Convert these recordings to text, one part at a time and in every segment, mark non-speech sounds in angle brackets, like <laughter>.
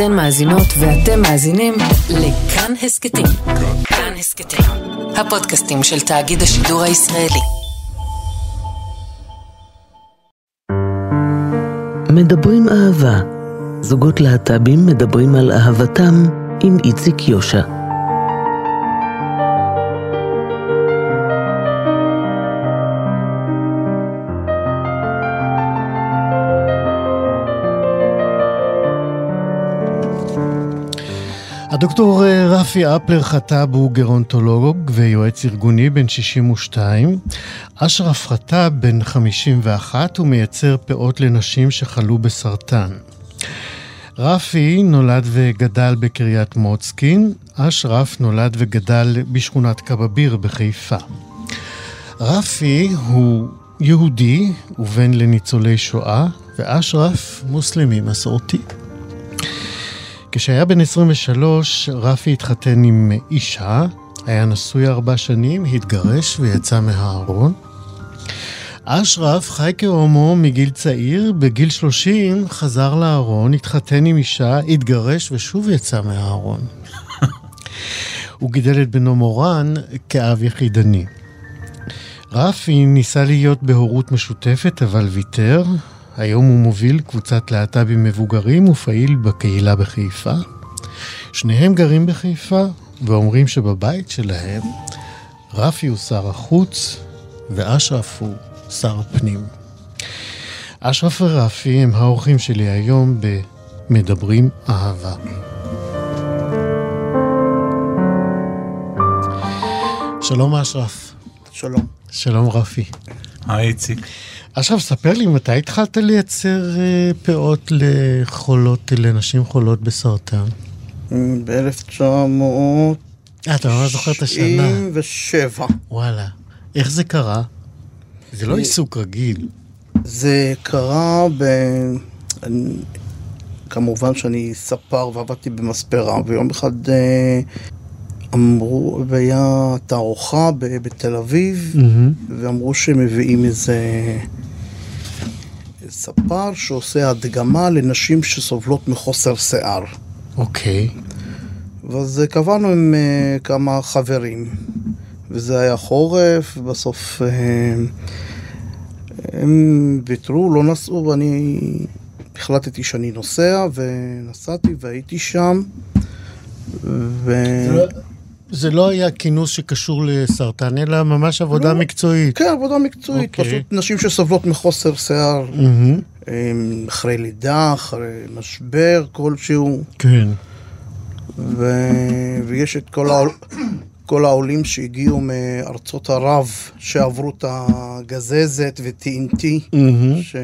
אתן מאזינות ואתם מאזינים לכאן הסכתים. כאן הסכתים, הפודקאסטים של תאגיד השידור הישראלי. מדברים אהבה. זוגות להט"בים מדברים על אהבתם עם איציק יושע. הדוקטור אה, רפי אפלר חטאב הוא גרונטולוג ויועץ ארגוני בן 62. אשרף חטאב בן 51 ומייצר פאות לנשים שחלו בסרטן. רפי נולד וגדל בקריית מוצקין, אשרף נולד וגדל בשכונת קבביר בחיפה. רפי הוא יהודי ובן לניצולי שואה, ואשרף מוסלמי מסורתי. כשהיה בן 23, רפי התחתן עם אישה, היה נשוי ארבע שנים, התגרש ויצא מהארון. אשרף חי כהומו מגיל צעיר, בגיל 30 חזר לארון, התחתן עם אישה, התגרש ושוב יצא מהארון. <laughs> הוא גידל את בנו מורן כאב יחידני. רפי ניסה להיות בהורות משותפת, אבל ויתר. היום הוא מוביל קבוצת להט"בים מבוגרים ופעיל בקהילה בחיפה. שניהם גרים בחיפה ואומרים שבבית שלהם רפי הוא שר החוץ ואשרף הוא שר הפנים. אשרף ורפי הם האורחים שלי היום ב"מדברים אהבה". שלום אשרף. שלום. שלום רפי. היי איציק. עכשיו, ספר לי, מתי התחלת לייצר אה, פאות לחולות, לנשים חולות בסרטן? ב-1997. אה, אתה ממש זוכר את השנה. וואלה. איך זה קרה? זה לא עיסוק רגיל. זה קרה ב... כמובן שאני ספר ועבדתי במספרה, ויום אחד אה, אמרו, והיה תערוכה בתל אביב, mm-hmm. ואמרו שהם מביאים איזה ספר שעושה הדגמה לנשים שסובלות מחוסר שיער. אוקיי. Okay. ואז קבענו עם uh, כמה חברים, וזה היה חורף, בסוף uh, הם ויתרו, לא נסעו, ואני החלטתי שאני נוסע, ונסעתי והייתי שם. ו... זה לא היה כינוס שקשור לסרטן, אלא ממש עבודה לא, מקצועית. כן, עבודה מקצועית. Okay. אוקיי. פשוט נשים שסובלות מחוסר שיער, mm-hmm. אחרי לידה, אחרי משבר כלשהו. כן. ו... ויש את כל, העול... כל העולים שהגיעו מארצות ערב, שעברו את הגזזת ו-TNT. Mm-hmm. ש...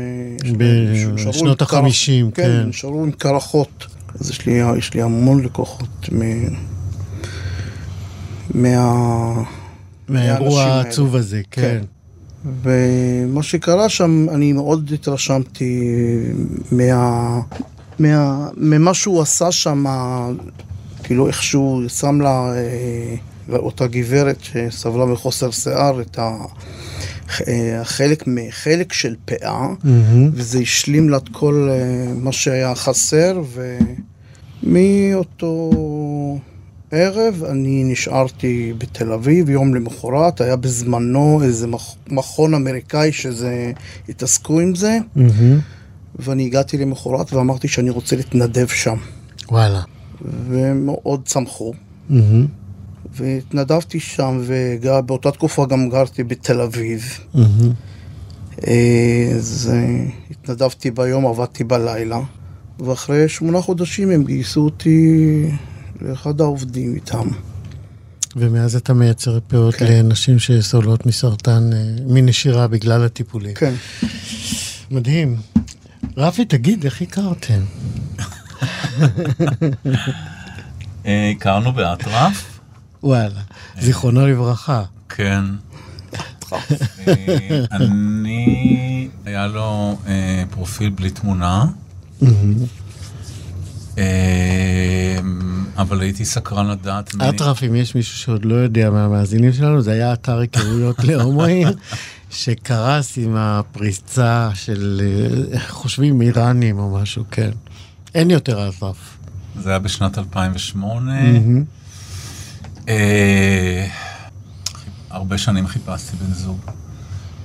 בשנות החמישים, כן. כן, נשארו עם קרחות. אז יש לי, יש לי המון לקוחות מ... מה... מהאירוע העצוב הזה, כן. כן. ומה שקרה שם, אני מאוד התרשמתי מה... מה... ממה שהוא עשה שם, כאילו איך שהוא שם לה, אה, לאותה גברת שסבלה מחוסר שיער, את החלק, חלק של פאה, mm-hmm. וזה השלים לה את כל אה, מה שהיה חסר, ומאותו... ערב אני נשארתי בתל אביב, יום למחרת, היה בזמנו איזה מכון אמריקאי שזה, התעסקו עם זה, mm-hmm. ואני הגעתי למחרת ואמרתי שאני רוצה להתנדב שם. וואלה. והם מאוד צמחו. Mm-hmm. והתנדבתי שם, ובאותה תקופה גם גרתי בתל אביב. Mm-hmm. אז אה, התנדבתי ביום, עבדתי בלילה, ואחרי שמונה חודשים הם גייסו אותי לאחד העובדים איתם. ומאז אתה מייצר פאות כן. לנשים שסובלות מסרטן, אה, מנשירה בגלל הטיפולים. כן. מדהים. רפי, תגיד, איך הכרתם? אה, הכרנו באטרף. וואלה, זיכרונו לברכה. כן. אה, אני, היה לו פרופיל בלי תמונה. אבל הייתי סקרן לדעת... אטרף, אם יש מישהו שעוד לא יודע מהמאזינים שלנו, זה היה אתר היכרויות <laughs> להומואים, שקרס עם הפריצה של, אה, חושבים איראנים או משהו, כן. אין יותר אטרף. זה היה בשנת 2008. מהמם. אה, הרבה שנים חיפשתי בן זוג.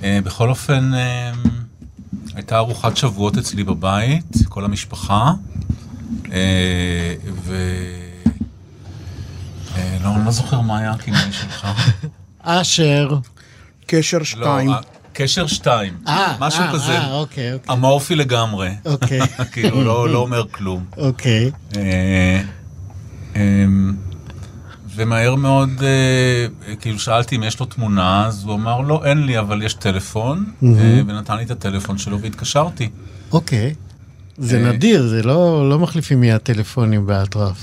אה, בכל אופן, אה, הייתה ארוחת שבועות אצלי בבית, כל המשפחה, אה, ו... אה, לא, אני לא זוכר מה היה הכינוי שלך. אשר. קשר לא, שתיים. אה, קשר שתיים. אה, משהו אה, כזה. אה, אוקיי, אוקיי. אמורפי לגמרי. אוקיי. <laughs> כאילו, לא לא אומר כלום. אוקיי. אמ, ומהר מאוד, כאילו שאלתי אם יש לו תמונה, אז הוא אמר, לא, אין לי, אבל יש טלפון, ונתן לי את הטלפון שלו והתקשרתי. אוקיי. זה אה, נדיר, זה לא לא מחליפים מיד טלפונים באטרף.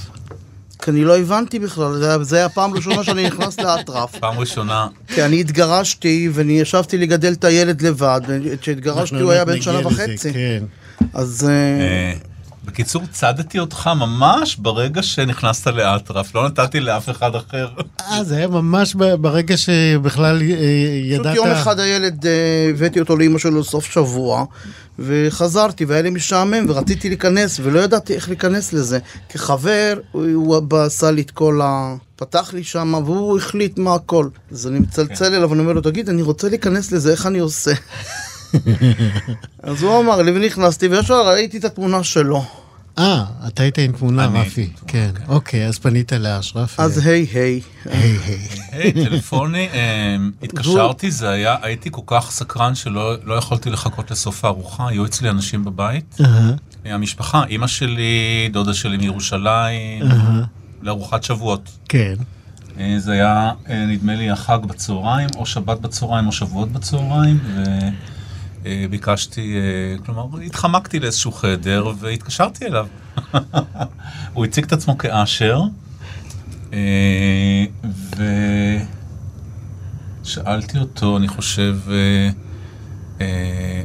כי אני לא הבנתי בכלל, זה היה- הפעם הראשונה שאני נכנס לאטרף. פעם ראשונה, כי אני התגרשתי, ואני ישבתי לגדל את הילד לבד, כשהתגרשתי הוא היה בן שנה וחצי. כן. אז אה, אה, בקיצור, צדתי אותך ממש ברגע שנכנסת לאטרף, לא נתתי לאף אחד אחר. אה, זה היה ממש ברגע שבכלל אה, פשוט ידעת... יום אחד הילד, אה, הבאתי אותו לאימא שלו לסוף שבוע, וחזרתי, והיה לי משעמם, ורציתי להיכנס, ולא ידעתי איך להיכנס לזה. כחבר, הוא, עשה לי את כל ה... פתח לי שם, והוא החליט מה הכל. אז אני מצלצל אליו, ואני אומר לו, תגיד, אני רוצה להיכנס לזה, איך אני עושה? <laughs> אז הוא אמר לי, ונכנסתי, וישר ראיתי את התמונה שלו. אה, אתה היית עם תמונה, רפי. כן, תמונה, אוקיי, אז פנית לאשרף. אז ו- היי היי. היי היי. היי, טלפוני, אה, התקשרתי, זה היה, הייתי כל כך סקרן שלא לא יכולתי לחכות לסוף הארוחה, היו אצלי אנשים בבית. אהה, המשפחה, אימא שלי, דודה שלי מירושלים, לארוחת שבועות. כן. אה, זה היה, אה, נדמה לי, החג בצהריים, או שבת בצהריים, או שבועות בצהריים, וביקשתי, כלומר, התחמקתי לאיזשהו חדר, והתקשרתי אליו. <laughs> הוא הציג את עצמו כאשר, אה, ושאלתי אותו, אני חושב, אה, אה,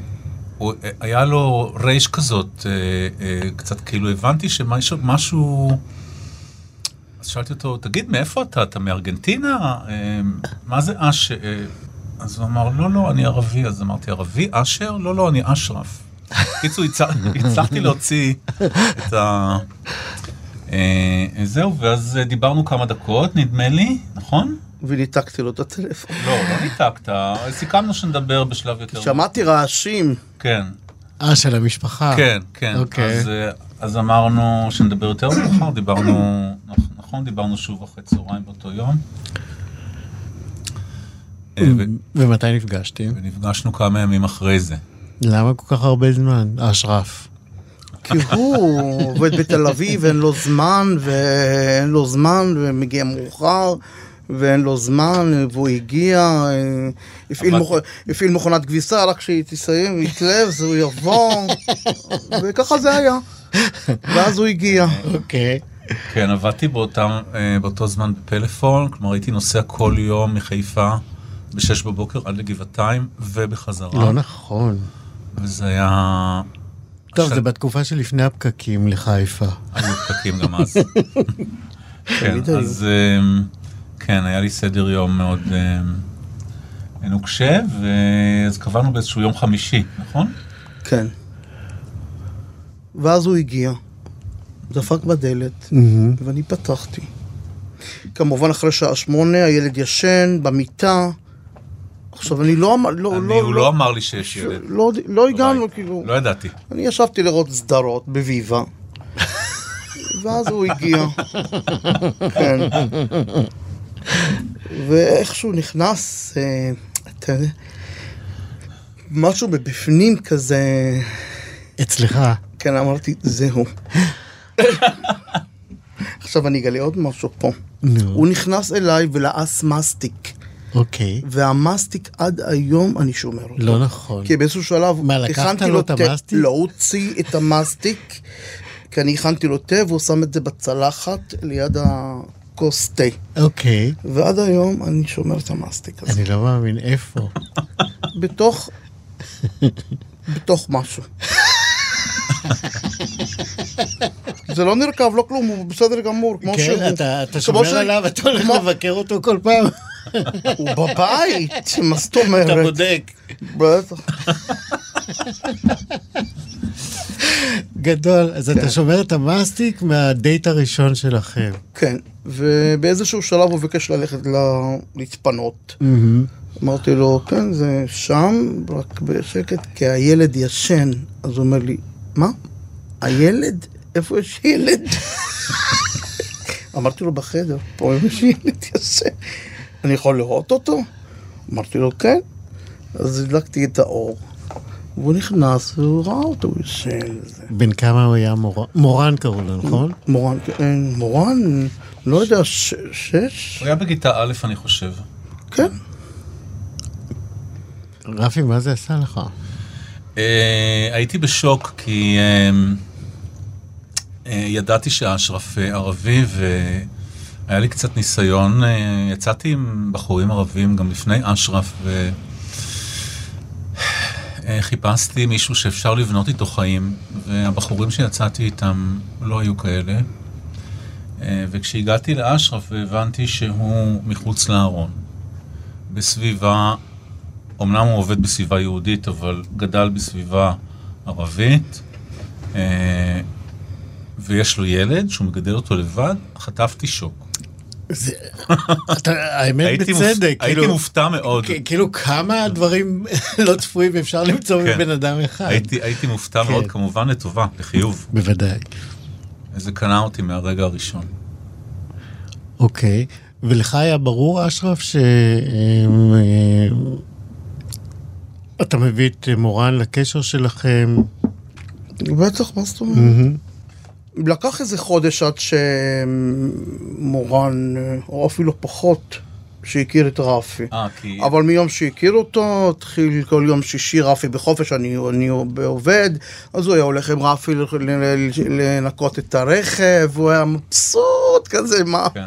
אה, היה לו רייש כזאת, אה, אה, קצת כאילו הבנתי שמשהו, משהו, אז שאלתי אותו, תגיד, מאיפה אתה? אתה מארגנטינה? אה, מה זה אש... אה, אז הוא אמר, לא, לא, אני ערבי. אז אמרתי, ערבי? אשר? לא, לא, אני אשרף. בקיצור, הצ- הצלחתי להוציא את ה... אה, זהו, ואז אה, דיברנו כמה דקות, נדמה לי, נכון? וניתקתי לו את הטלפון. לא, לא ניתקת, סיכמנו שנדבר בשלב יותר... שמעתי רעשים. כן, אה, של המשפחה. כן, כן. אוקיי. אז, אה, אז אמרנו שנדבר יותר מאוחר, דיברנו, נכ- נכון, דיברנו שוב אחרי צהריים באותו יום. אה, ו- ומתי נפגשתם? ונפגשנו כמה ימים אחרי זה. למה כל כך הרבה זמן? אשרף. כי הוא עובד בתל אביב, אין לו זמן, ואין לו זמן, ומגיע מאוחר, ואין לו זמן, והוא הגיע, אה, הפעיל, מוכ... הפעיל מכונת כביסה, רק כשהיא תסיים, יתלב, אז הוא יבוא, וככה זה היה. ואז הוא הגיע. אוקיי. כן, עבדתי באותם, אה, באותו זמן בפלאפון, כלומר הייתי נוסע כל יום מחיפה ב-6 בבוקר עד לגבעתיים ובחזרה. לא נכון. וזה היה... טוב, עכשיו- זה בתקופה שלפני הפקקים לחיפה. היו פקקים גם אז. <laughs> כן. אז אמ, כן, היה לי סדר יום מאוד אמ, נוקשה, ואז קבענו באיזשהו יום חמישי, נכון? כן. ואז הוא הגיע, דפק בדלת, מהמם. ואני פתחתי. כמובן אחרי שעה שמונה, הילד ישן במיטה. עכשיו אני לא אמר, לא, אני, לא, הוא לא אמר לי שיש ילד. לא, לא הגענו, בבית. כאילו, לא ידעתי. אני ישבתי לראות סדרות בוויבה, <laughs> ואז הוא הגיע. כן. ואיכשהו נכנס, אה, אתה יודע, משהו מבפנים כזה, אצלך. כן, אמרתי, זהו. <laughs> עכשיו אני אגלה עוד משהו פה. נו, הוא נכנס אליי ולעס מסטיק, אוקיי. והמסטיק עד היום אני שומר אותו. לא נכון. כי באיזשהו שלב מה, לקחת לו את המסטיק? לא, הוציא את המסטיק, כי אני הכנתי לו תה והוא שם את זה בצלחת ליד הכוס תה. אוקיי. ועד היום אני שומר את המסטיק הזה. אני לא מאמין איפה. בתוך... בתוך משהו. זה לא נרקב, לא כלום, הוא בסדר גמור. כן, אתה שומר עליו, אתה הולך לבקר אותו כל פעם. הוא בבית, מה זאת אומרת? אתה בודק. בטח. גדול. אז אתה שומר את המאסטיק מהדייט הראשון שלכם. כן, ובאיזשהו שלב הוא ביקש ללכת ל- להתפנות. אמרתי לו, כן, זה שם, רק בשקט, כי הילד ישן. אז הוא אומר לי, מה? הילד? איפה יש ילד? <laughs> אמרתי לו, בחדר, פה יש ילד ישן. אני יכול לראות אותו? אמרתי לו, כן. אז הדלקתי את האור. והוא נכנס והוא ראה אותו, הוא ישן. בן כמה הוא היה מורן? מורן קראו לו, נכון? מורן, כן, מורן, לא יודע, ש- שש? הוא היה בכיתה א', אני חושב. כן. רפי, מה זה עשה לך? אה, הייתי בשוק כי אה, אה, ידעתי שאשרף ערבי והיה לי קצת ניסיון, אה, יצאתי עם בחורים ערבים גם לפני אשרף וחיפשתי מישהו שאפשר לבנות איתו חיים והבחורים שיצאתי איתם לא היו כאלה. אה, וכשהגעתי לאשרף והבנתי שהוא מחוץ לארון, בסביבה אמנם הוא עובד בסביבה יהודית, אבל גדל בסביבה ערבית, אה, ויש לו ילד שהוא מגדל אותו לבד, חטפתי שוק. זה- אתה- האמת בצדק. הייתי כאילו- מופתע מאוד. כאילו כמה דברים <laughs> לא צפויים אפשר למצוא כן. מבן אדם אחד. הייתי, מופתע כן. מאוד, כמובן לטובה, לחיוב. בוודאי. זה קנה אותי מהרגע הראשון. אוקיי. ולך היה ברור, אשרף, ש... אתה מביא את מורן לקשר שלכם. בטח, מה זאת אומרת? לקח איזה חודש עד שמורן, או אפילו פחות, שהכיר את רפי. אה, כי... אבל מיום שהכיר אותו, התחיל כל יום שישי רפי בחופש, אני, אני עובד, אז הוא היה הולך עם רפי לנקות את הרכב, הוא היה מבסוט כזה, מה? כן.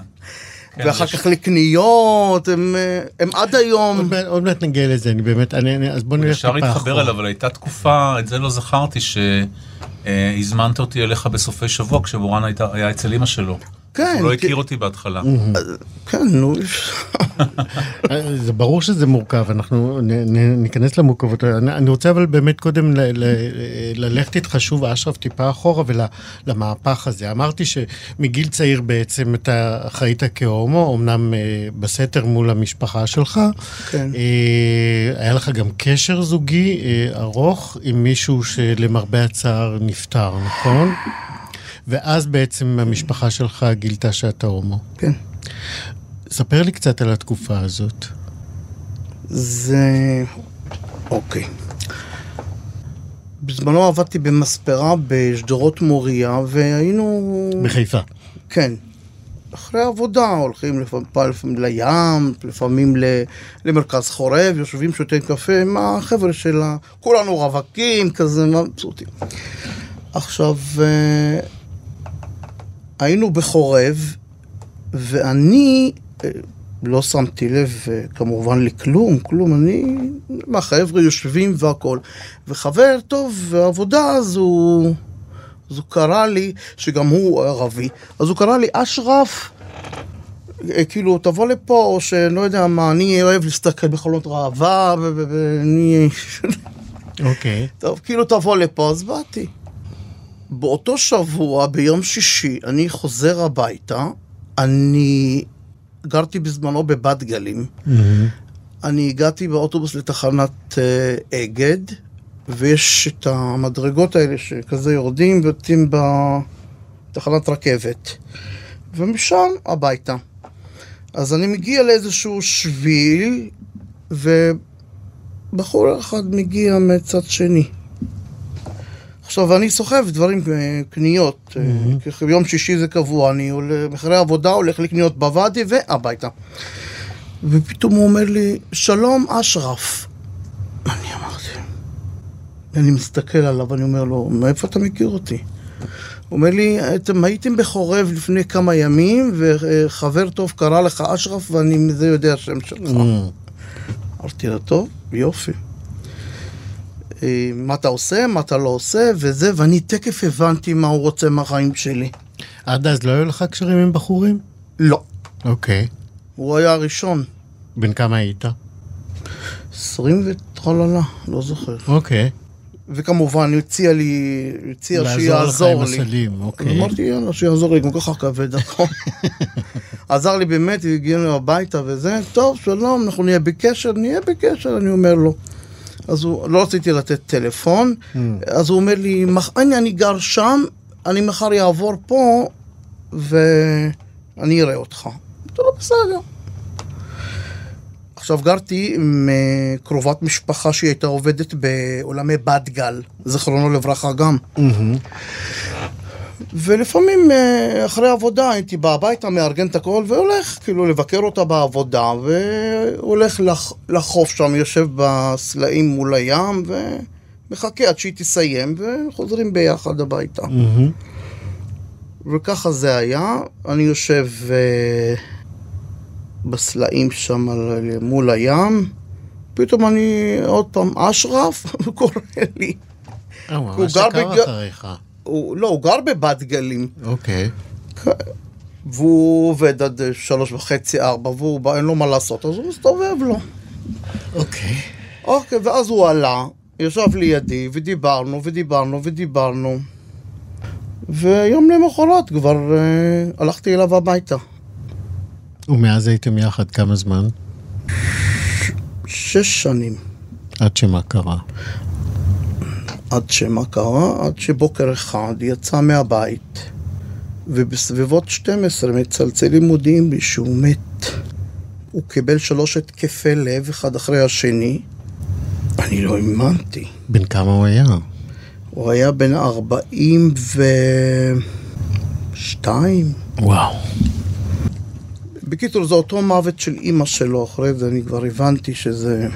כן, ואחר יש- כך לקניות, הם, אה, הם עד היום... עוד מעט- עוד מעט נגיע לזה, אני באמת, אני, אני- אז בוא נלך אפשר טיפה להתחבר אחורה. אליו, אבל הייתה תקופה, את זה לא זכרתי, שהזמנת אותי אליך בסופי שבוע כשמורן היה אצל אמא שלו. כן, הוא לא כי- הכיר אותי בהתחלה. כן, נו, אה, <laughs> זה ברור שזה מורכב, אנחנו ניכנס למורכבות. אני, רוצה אבל באמת קודם ללכת איתך שוב, אשרף, טיפה אחורה ולמהפך הזה. אמרתי שמגיל צעיר בעצם אתה חיית כהומו, אמנם אה, בסתר מול המשפחה שלך. כן. אה, היה לך גם קשר זוגי אה, ארוך עם מישהו שלמרבה הצער נפטר, נכון? ואז בעצם המשפחה שלך גילתה שאתה הומו. כן. ספר לי קצת על התקופה הזאת. זה... אוקיי. בזמנו עבדתי במספרה בשדרות מוריה, והיינו... בחיפה. כן. אחרי עבודה הולכים לפעמים, לפעמים לים, לפעמים למרכז חורב, יושבים, שותים קפה עם החבר'ה של ה... כולנו רווקים, כזה מבסוטים. עכשיו, אה, היינו בחורב, ואני אה, לא שמתי לב אה, כמובן לכלום, כלום, אני, מהחבר'ה יושבים והכול. וחבר טוב בעבודה, אז הוא, אז הוא קרא לי, שגם הוא ערבי, אז הוא קרא לי, אשרף, אה, כאילו, תבוא לפה, או שלא יודע מה, אני אוהב להסתכל בחלונות ראווה, ואני... אוקיי. טוב, כאילו תבוא לפה, אז באתי. באותו שבוע, ביום שישי, אני חוזר הביתה, אני גרתי בזמנו בבת גלים. אני הגעתי באוטובוס לתחנת אה, אגד, ויש את המדרגות האלה שכזה יורדים ויוצאים בתחנת רכבת. ומשם הביתה. אז אני מגיע לאיזשהו שביל, ובחור אחד מגיע מצד שני. עכשיו, אני סוחב דברים, אה, קניות, כי יום שישי זה קבוע, אני אחרי עבודה הולך לקניות בוואדי והביתה. ופתאום הוא אומר לי, שלום אשרף. אני אמרתי, אני מסתכל עליו, אני אומר לו, מאיפה אתה מכיר אותי? הוא אומר לי, אתם הייתם בחורב לפני כמה ימים, וחבר טוב קרא לך אשרף, ואני מזה יודע השם שלך. אמרתי לו, טוב, יופי. אה, מה אתה עושה, מה אתה לא עושה, וזה, ואני תכף הבנתי מה הוא רוצה מהחיים שלי. עד אז לא היו לך קשרים עם בחורים? לא, אוקיי. הוא היה הראשון. בן כמה היית? 20 וטרללה, לא זוכר. אוקיי. וכמובן, הוא הציע לי, הוא הציע שיעזור לי. הסלים, אוקיי. אמרתי, יאללה, שיעזור לי, גם ככה כבד, נכון. <laughs> עזר לי באמת, והגיענו הביתה וזה, טוב, שלום, אנחנו נהיה בקשר, נהיה בקשר, אני אומר לו. אז הוא, לא רציתי לתת טלפון, Mm. אז הוא אומר לי, "מח- הנה, אני גר שם, אני מחר אעבור פה, ואני אראה אותך. אמרתי לו, בסדר. עכשיו גרתי עם אה, קרובת משפחה שהיא הייתה עובדת בעולמי בת גל, זיכרונו לברכה גם. ולפעמים אה, אחרי עבודה הייתי בא הביתה, מארגן את הכל והולך כאילו לבקר אותה בעבודה והולך לח, לחוף שם, יושב בסלעים מול הים ומחכה עד שהיא תסיים וחוזרים ביחד הביתה. מהמם. וככה זה היה, אני יושב אה, בסלעים שם מול הים, פתאום אני עוד פעם אשרף, הוא <laughs> קורא לי. אה, הוא גר עקב בג- אחריך. הוא, לא, הוא גר בבת גלים, אוקיי. והוא עובד עד אה, שלוש וחצי, ארבע, והוא בא, אין לו מה לעשות, אז הוא מסתובב לו. אוקיי. אוקיי, ואז הוא עלה, ישב לידי, ודיברנו, ודיברנו, ודיברנו. ויום למחרת כבר אה, הלכתי אליו הביתה. ומאז הייתם יחד כמה זמן? שש שנים. עד שמה קרה? עד שמה קרה? עד שבוקר אחד יצא מהבית, ובסביבות 12 מצלצלים מודיעים לי שהוא מת. הוא קיבל שלוש התקפי לב, אחד אחרי השני. אני לא האמנתי. בן כמה הוא היה? הוא היה בן 42. וואו. בקיצור, זה אותו מוות של אימא שלו, אחרי זה אני כבר הבנתי שזה...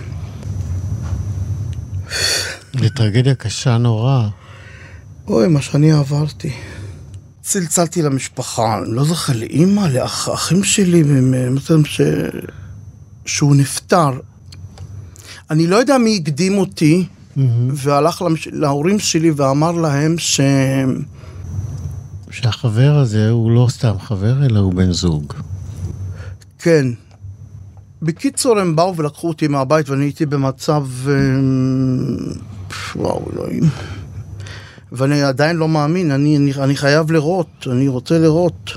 זו טרגדיה קשה נורא. אוי, מה שאני עברתי. צלצלתי למשפחה, אני לא זוכר, לאימא, לאחים שלי, ש... שהוא נפטר. אני לא יודע מי הקדים אותי, והלך למש... להורים שלי ואמר להם ש... שהחבר הזה הוא לא סתם חבר, אלא הוא בן זוג. כן. בקיצור, הם באו ולקחו אותי מהבית ואני הייתי במצב... אמ, וואו, אלוהים. ואני עדיין לא מאמין, אני, אני, אני חייב לראות, אני רוצה לראות.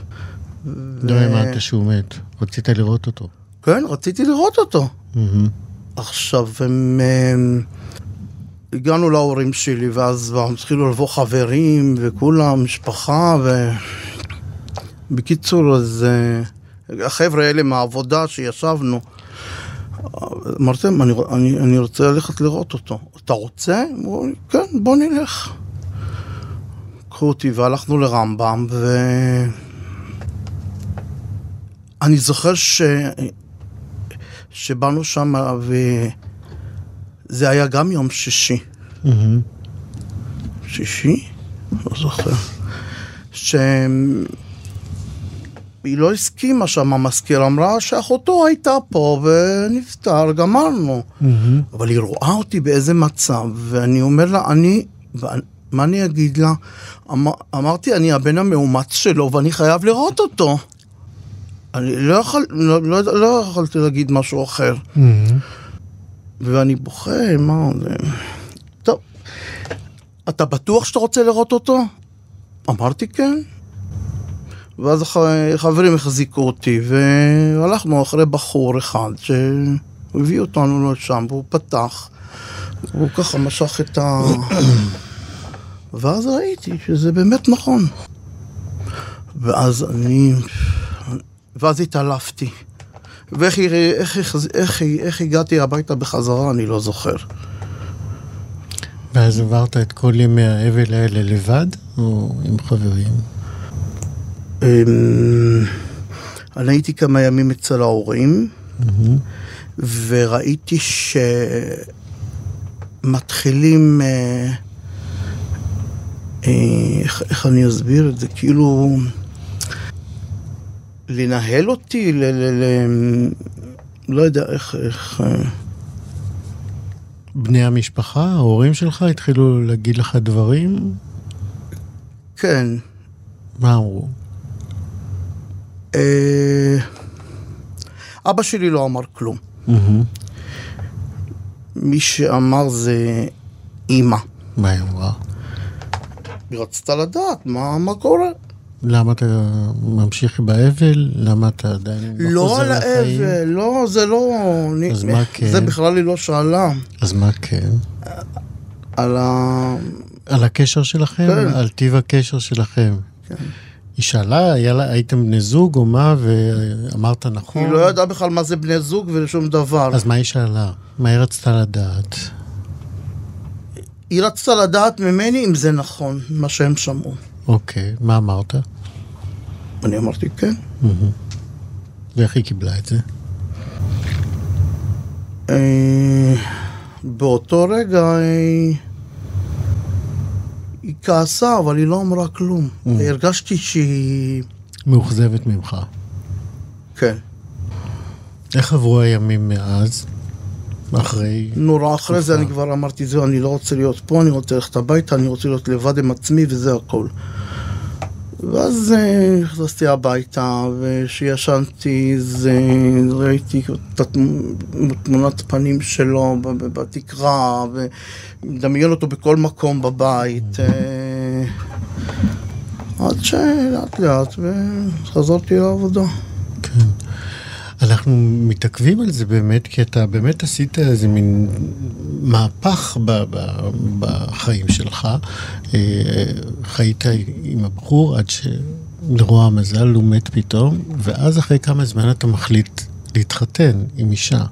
לא האמנת שהוא מת. רצית לראות אותו. כן, רציתי לראות אותו. מהמם. עכשיו, הם... הם הגענו להורים שלי, ואז התחילו לבוא חברים, וכולם, משפחה, ו... בקיצור, אז אה, החבר'ה האלה מהעבודה שישבנו, אמרתי להם, אני, אני, אני רוצה ללכת לראות אותו. אתה רוצה? אמרו לי, כן, בוא נלך. לקחו אותי והלכנו לרמב"ם, ו... אני זוכר ש... שבאנו שם, וזה היה גם יום שישי. מהמם. שישי? לא זוכר. שהיא לא הסכימה שם, המזכיר אמרה שאחותו הייתה פה ונפטר, גמרנו. מהמם. אבל היא רואה אותי באיזה מצב, ואני אומר לה, אני, מה אני אגיד לה? אמר, אמרתי, אני הבן המאומץ שלו ואני חייב לראות אותו. אני לא, יכול, לא, לא, לא יכולתי להגיד משהו אחר. מהמם. ואני בוכה, מה זה... טוב, אתה בטוח שאתה רוצה לראות אותו? אמרתי כן. ואז הח- חברים החזיקו אותי, והלכנו אחרי בחור אחד שהביא אותנו לשם, והוא פתח, והוא ככה משך את ה... <coughs> ואז ראיתי שזה באמת נכון. ואז אני... ואז התעלפתי. ואיך איך, איך, איך, איך הגעתי הביתה בחזרה, אני לא זוכר. ואז עברת את כל ימי האבל האלה לבד, או עם חברים? אמ, אני הייתי כמה ימים אצל ההורים. וראיתי שמתחילים... אה, אה, איך, איך אני אסביר את זה? כאילו... לנהל אותי, ל... ל, ל לא יודע איך... איך אה, בני המשפחה, ההורים שלך, התחילו להגיד לך דברים? כן. מה אמרו? אה, אבא שלי לא אמר כלום. מי שאמר זה אימא. מה היא אמרה? היא רצתה לדעת מה, מה קורה. למה אתה ממשיך באבל? למה אתה עדיין לא לא על? האבל, לא, זה לא... אני- אז מה כן? זה בכלל היא לא שאלה. אז מה כן? על ה... על הקשר שלכם? כן. על טיב הקשר שלכם? כן. היא שאלה, לה- הייתם בני זוג או מה, ואמרת נכון? היא לא ידעה בכלל מה זה בני זוג ושום דבר. אז מה היא שאלה? מה היא רצתה לדעת? היא רצתה לדעת ממני אם זה נכון, מה שהם שמעו. אוקיי, מה אמרת? אני אמרתי, כן. ואיך היא קיבלה את זה? אה, באותו רגע היא... היא כעסה, אבל היא לא אמרה כלום. הרגשתי שהיא... מאוכזבת ממך. כן. איך עברו הימים מאז? אחרי... נורא אחרי זה. אני כבר אמרתי, זהו, אני לא רוצה להיות פה, אני רוצה ללכת הביתה, אני רוצה להיות לבד עם עצמי וזה הכל. ואז אה, נכנסתי הביתה, וכשישנתי ראיתי את תמונת פנים שלו בתקרה, ומדמיין אותו בכל מקום בבית. אה, עד שלאט לאט וחזרתי לעבודה. כן. אנחנו מתעכבים על זה באמת, כי אתה באמת עשית איזה מין מהפך ב- ב- בחיים שלך. אה, חיית עם הבחור עד שלרוע המזל הוא מת פתאום, ואז אחרי כמה זמן אתה מחליט להתחתן עם אישה.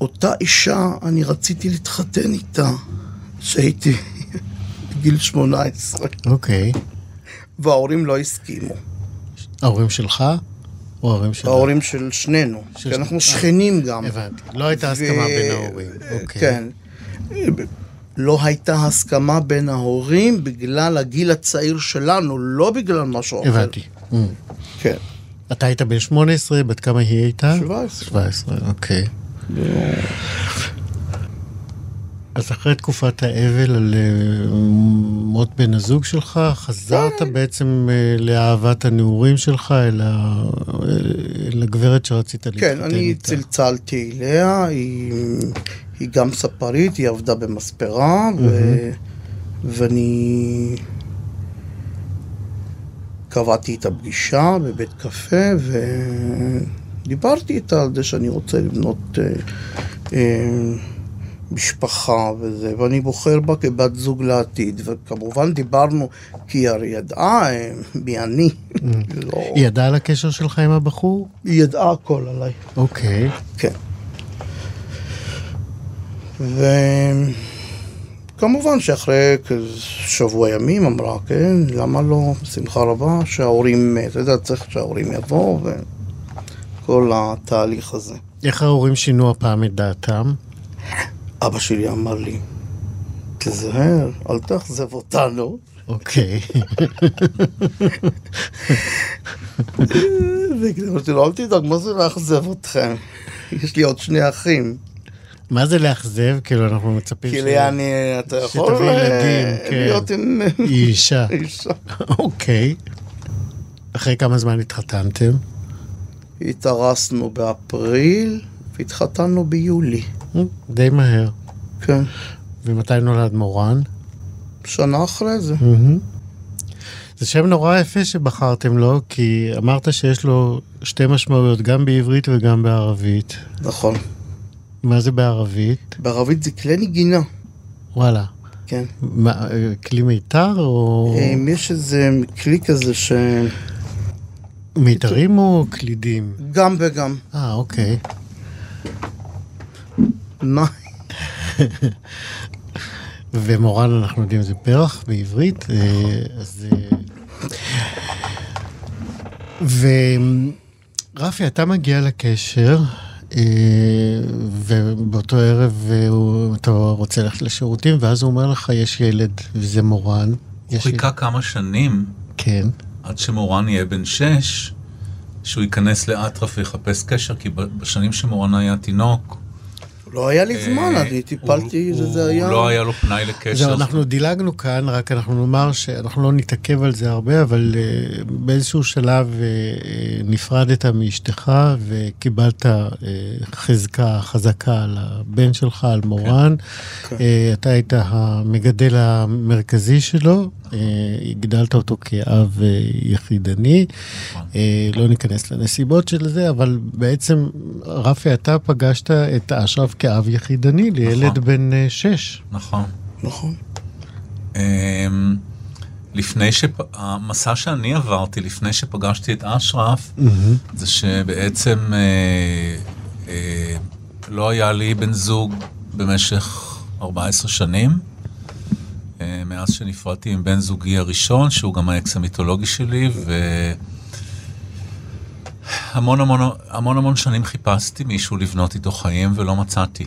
אותה אישה, אני רציתי להתחתן איתה כשהייתי <laughs> בגיל 18, אוקיי. וההורים לא הסכימו. ההורים שלך או ההורים? ההורים של שנינו, של כי אנחנו שכנים גם. הבנתי. לא הייתה הסכמה ו- בין ההורים. אוקיי. כן. לא הייתה הסכמה בין ההורים בגלל הגיל הצעיר שלנו, לא בגלל משהו אחר. הבנתי. Mm. כן. אתה היית בן 18, בת כמה היא הייתה? 17. 17, אוקיי. אז אחרי תקופת האבל על אה, מות בן הזוג שלך, חזרת בעצם אה, לאהבת הנעורים שלך, אל ה- אל הגברת שרצית להתחתן כן, אני איתה. צלצלתי אליה, היא, היא גם ספרית, היא עבדה במספרה, ו, ואני קבעתי את הפגישה בבית קפה, ודיברתי איתה על זה שאני רוצה לבנות אה, אה, משפחה וזה, ואני בוחר בה כבת זוג לעתיד, וכמובן דיברנו, כי היא הרי ידעה אה, מי אני. לא, היא ידעה על הקשר שלך עם הבחור? היא ידעה הכל עליי. אוקיי. כן. וכמובן שאחרי שבוע ימים אמרה, כן, למה לא, בשמחה רבה, שההורים, אתה יודע, צריך שההורים יבואו וכל התהליך הזה. איך ההורים שינו הפעם את דעתם? אבא שלי אמר לי, תזהר, אל תאכזב אותנו. אוקיי. <laughs> ואמרתי לו, אל תדאג, מה זה לאכזב אתכם? יש לי עוד שני אחים. מה זה לאכזב? כאילו, אנחנו מצפים כאילו, יעני, אתה יכול אה, כן. להיות עם היא. <laughs> אישה. אוקיי. אחרי כמה זמן התחתנתם? התארסנו באפריל והתחתנו ביולי. די מהר. כן. ומתי נולד מורן? שנה אחרי זה. זה שם נורא יפה שבחרתם לו, כי אמרת שיש לו שתי משמעויות, גם בעברית וגם בערבית. נכון. מה זה בערבית? בערבית זה כלי נגינה. וואלה. כן. מה, אה, כלי מיתר או אם יש איזה כלי כזה שגם מיתרים או קלידים? וגם. אה, אוקיי. מה? ומורן, אנחנו יודעים, זה פרח בעברית, אה, אז... אה, ורפי, אתה מגיע לקשר, אה, ובאותו ערב הוא- אתה רוצה ללכת לשירותים, ואז הוא אומר לך, יש ילד, וזה מורן. הוא יש חיכה כמה שנים כן. עד שמורן יהיה בן שש, שהוא ייכנס לאטרף ויחפש קשר, כי בשנים שמורן היה תינוק, לא היה לי זמן, אה, אני טיפלתי, זה זה היה... הוא לא היה לו פנאי לקשר. זהו, אנחנו דילגנו כאן, רק אנחנו נאמר שאנחנו לא נתעכב על זה הרבה, אבל uh, באיזשהו שלב uh, נפרדת מאשתך וקיבלת חזקה חזקה על הבן שלך, על מורן. כן. אתה היית המגדל המרכזי שלו, הגדלת אותו כאב uh, יחידני. נכון. Uh, לא ניכנס לנסיבות של זה, אבל בעצם, רפי, אתה פגשת את אשרף כאב יחידני לילד נכון. בן שש. נכון. נכון. אמ, לפני ש... המסע שאני עברתי לפני שפגשתי את אשרף, זה שבעצם אה, אה, לא היה לי בן זוג במשך 14 שנים. אה, מאז שנפרדתי עם בן זוגי הראשון, שהוא גם האקס המיתולוגי שלי, והמון המון המון המון שנים חיפשתי מישהו לבנות איתו חיים ולא מצאתי.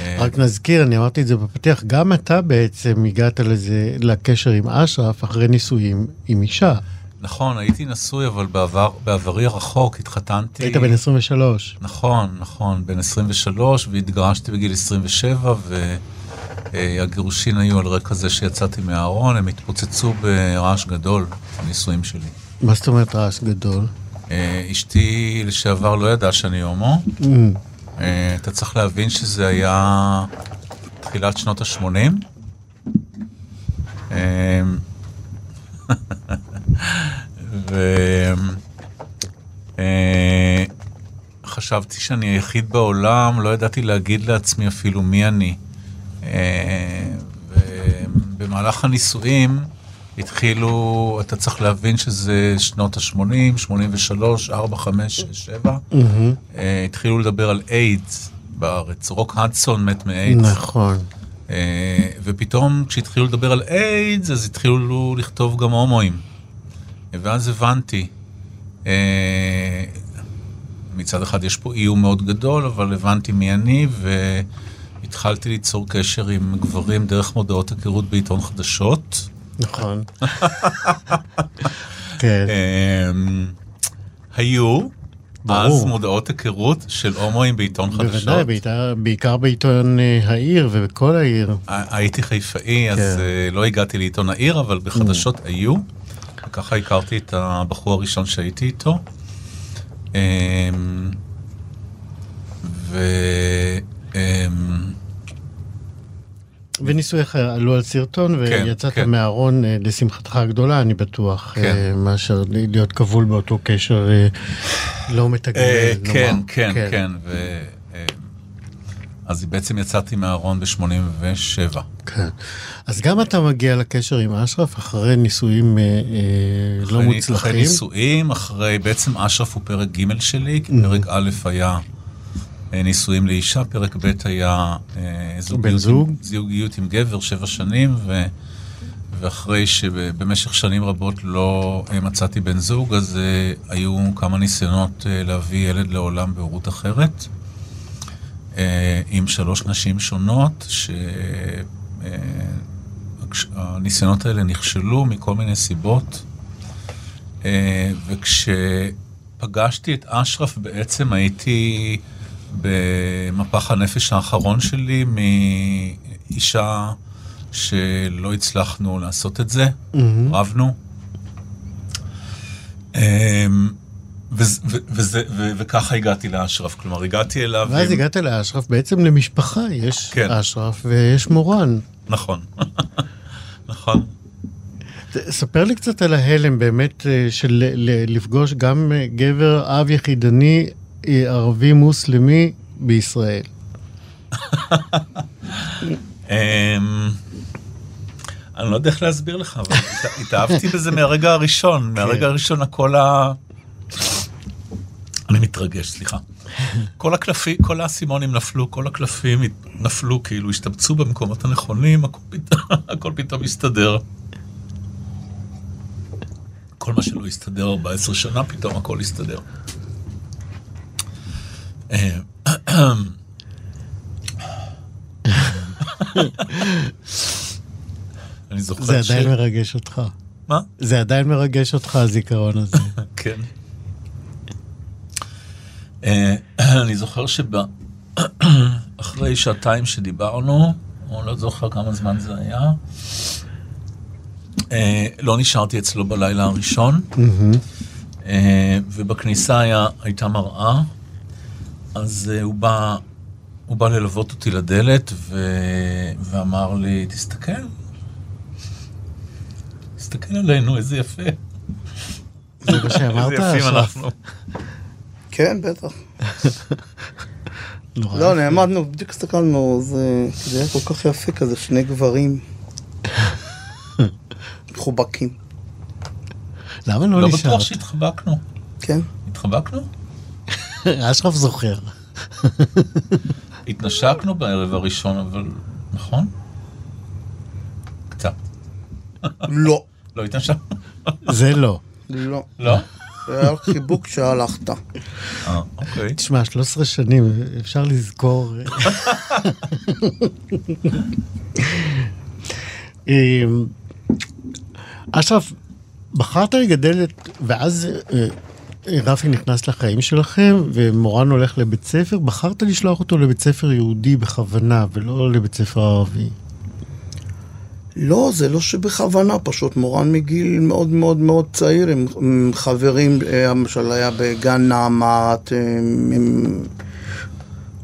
אה, רק נזכיר, אני אמרתי את זה בפתיח, גם אתה בעצם הגעת לזה, לקשר עם אשרף אחרי נישואים עם אישה. נכון, הייתי נשוי, אבל בעבר, בעברי הרחוק התחתנתי. היית בן 23. נכון, נכון, בן 23, והתגרשתי בגיל 27, והגירושין היו על רקע זה שיצאתי מהארון, הם התפוצצו ברעש גדול, הנישואים שלי. מה זאת אומרת רעש גדול? אה, אשתי לשעבר לא ידעה שאני הומו. Mm, אה, אתה צריך להבין שזה היה תחילת שנות ה-80. <laughs> וחשבתי שאני היחיד בעולם, לא ידעתי להגיד לעצמי אפילו מי אני. אה, ובמהלך הנישואים התחילו, אתה צריך להבין שזה שנות ה-80, 83, 4, 5, 6, 7. מהמם. אה, התחילו לדבר על איידס בארץ. רוק הדסון מת מאיידס. נכון. אה, ופתאום כשהתחילו לדבר על איידס, אז התחילו לכתוב גם הומואים. ואז הבנתי, מצד אחד יש פה איום מאוד גדול, אבל הבנתי מי אני, והתחלתי ליצור קשר עם גברים דרך מודעות היכרות בעיתון חדשות. נכון. <laughs> כן. אה, היו. אז מודעות היכרות של הומואים בעיתון חדשות. בוודאי, בעיקר- בעיתון אה, העיר ובכל העיר. הייתי חיפאי, אז כן. אה, לא הגעתי לעיתון העיר, אבל בחדשות היו. וככה הכרתי את הבחור הראשון שהייתי איתו. אמ, ו... אמ, ונישואיך עלו על סרטון ויצאת כן. מהארון אה, לשמחתך הגדולה, אני בטוח, כן. אה, מאשר להיות כבול באותו קשר אה, לא מתגמל. נאמר. כן, כן, כן. ו... אז בעצם יצאתי מהארון ב-87. כן. אז גם אתה מגיע לקשר עם אשרף אחרי נישואים אה, לא אחרי- אחרי מוצלחים. נישואים, אחרי, בעצם אשרף הוא פרק ג' שלי, כי Mm-hmm. פרק א' היה נישואים לאישה, פרק ב' היה אה, זוגיות, זוג? עם, זוגיות עם גבר, שבע שנים, ו, ואחרי שבמשך שנים רבות לא אה, מצאתי בן זוג, אז אה, היו כמה ניסיונות אה, להביא ילד לעולם בהורות אחרת, אה, עם שלוש נשים שונות, ש... אה, הכש- הניסיונות האלה נכשלו מכל מיני סיבות. אה, וכשפגשתי את אשרף בעצם הייתי במפח הנפש האחרון שלי מאישה שלא הצלחנו לעשות את זה, מהמם. רבנו. אה, וזה- וזה- ו- וככה הגעתי לאשרף, כלומר הגעתי אליו... ואז עם- הגעת לאשרף, בעצם למשפחה יש כן. אשרף ויש מורן. נכון, <laughs> נכון. ספר לי קצת על ההלם באמת אה, של לפגוש גם אה, גבר אב יחידני ערבי מוסלמי בישראל. אמ, אני לא יודע איך להסביר לך, אבל הת- התאהבתי בזה מהרגע הראשון, מהרגע הראשון הכל ה... אני מתרגש, סליחה. כל הקלפים, כל האסימונים נפלו, כל הקלפים נפלו, כאילו השתבצו במקומות הנכונים, הכל פתאום, <laughs> הכל פתאום הסתדר. כל מה שלא הסתדר 14 שנה, פתאום הכל הסתדר. אני זוכר זה עדיין מרגש אותך. מה? זה עדיין מרגש אותך, הזיכרון הזה. <laughs> כן. אה, אני זוכר שאחרי אחרי שעתיים שדיברנו, או לא זוכר כמה זמן זה היה, אה, לא נשארתי אצלו בלילה הראשון, אה, ובכניסה הייתה מראה, אז אה, הוא בא, הוא בא ללוות אותי לדלת, ו... ואמר לי, תסתכל, תסתכל עלינו, איזה יפה. זה מה שאמרת, איזה יפים? אנחנו. כן, בטח. לא. נעמדנו, בדיוק הסתכלנו, זה זה היה כל כך יפה כזה, שני גברים. <laughs> מחובקים, למה לא לא נשארת? בטוח שהתחבקנו. כן? התחבקנו? אשרף זוכר. התנשקנו בערב הראשון, אבל... נכון? קצת. לא, לא התנשקנו? זה לא. לא. לא? זה היה חיבוק שהלכת. אה, אוקיי. תשמע, 13 שנים, אפשר לזכור. אמ, אשרף, בחרת לגדל את... ואז אה, רפי נכנס לחיים שלכם, ומורן הולך לבית ספר, בחרת לשלוח אותו לבית ספר יהודי בכוונה, ולא לבית ספר ערבי. לא, זה לא שבכוונה, פשוט מורן מגיל מאוד מאוד מאוד צעיר, עם, עם חברים, אה, למשל היה בגן נעמת, הם, הם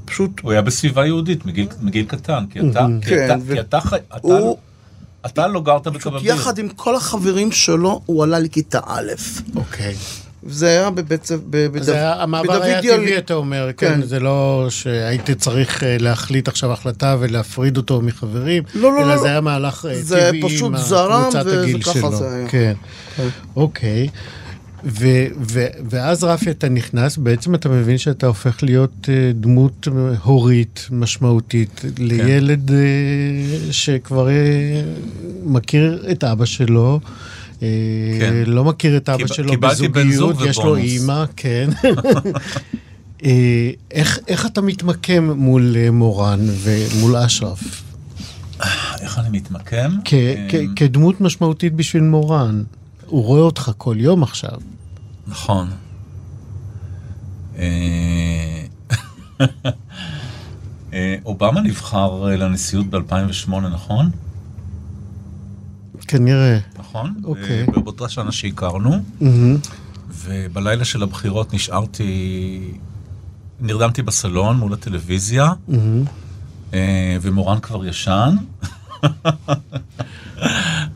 פשוט, הוא היה בסביבה יהודית מגיל, מגיל קטן, כי אתה, כי כן, אתה, ו- כי אתה, אתה, הוא- לא- אתה לא גרת בקבביר. יחד עם כל החברים שלו, הוא עלה לכיתה א'. אוקיי. זה היה בבית ספר, בדוד- זה היה, המעבר היה טבעי, אתה אומר, כן. כן. זה לא שהייתי צריך אה, להחליט עכשיו החלטה ולהפריד אותו מחברים, לא, לא, אלא לא, זה לא. היה מהלך אה, זה טבעי פשוט עם זרם, קבוצת וזה הגיל ככה שלו. זה היה. כן, אוקיי. ו- ו- ואז רפי אתה נכנס, בעצם אתה מבין שאתה הופך להיות אה, דמות הורית משמעותית לילד אה, שכבר מכיר את אבא שלו. אה, כן. לא מכיר את אבא שלו בזוגיות, יש לו. אימא, כן. <laughs> אה, איך, איך אתה מתמקם מול אה, מורן ומול אשרף? איך אני מתמקם? כ- כ- כדמות משמעותית בשביל מורן. הוא רואה אותך כל יום עכשיו. נכון. אה, <laughs> אה, אובמה נבחר אה, לנשיאות ב-2008, נכון? כנראה. נכון? אוקיי. אה, באותה שנה שהכרנו, מהמם. ובלילה של הבחירות נשארתי, נרדמתי בסלון מול הטלוויזיה. אה, ומורן כבר ישן.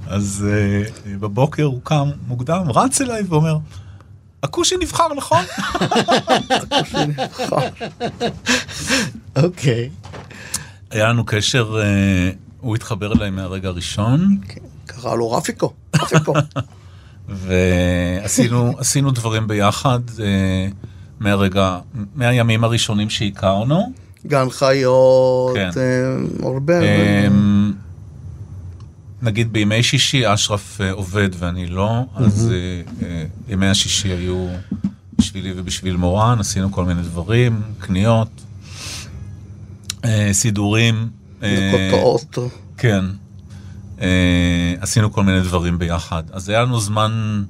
אז אה, בבוקר הוא קם מוקדם, רץ אליי ואומר, הכושי נבחר, נכון? אוקיי. היה לנו קשר, הוא התחבר אליי מהרגע הראשון, כן, קרא לו רפיקו. ועשינו עשינו דברים ביחד אה, מהרגע, מהימים הראשונים שהכרנו. גן חיות, כן. אה, הרבה. אמ, נגיד בימי שישי אשרף אה, עובד ואני לא, אז אה, אה, ימי השישי היו בשבילי ובשביל מורן, עשינו כל מיני דברים, קניות, אה, סידורים. אה, קרקעות. כן. אה, עשינו כל מיני דברים ביחד. אז היה לנו זמן,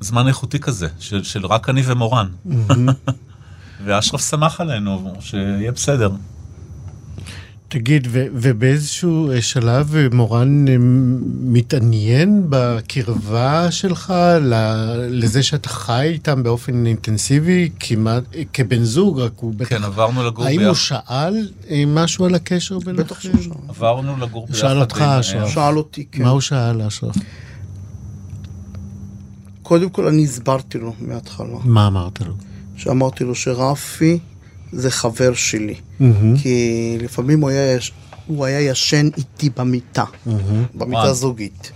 זמן איכותי כזה, של, של רק אני ומורן. <laughs> ואשרף שמח עלינו, שיהיה בסדר. תגיד, ו- ובאיזשהו אה, שלב אה, מורן אה, מתעניין בקרבה שלך ל- לזה שאתה חי איתם באופן אינטנסיבי, כמעט כבן זוג, רק הוא בטח... כן, עברנו לגור האם ביחד. הוא שאל משהו על הקשר ביניכם? בטח שהוא שאל. עברנו לגור ביחד. שאל אותך, אשרף. שאל אותי, כן. מה הוא שאל, אשרף? קודם כל אני הסברתי לו מההתחלה. מה אמרת לו? שאמרתי לו שרפי זה חבר שלי. מהמם. כי לפעמים הוא היה, יש- הוא היה ישן איתי במיטה, במיטה וואו. זוגית.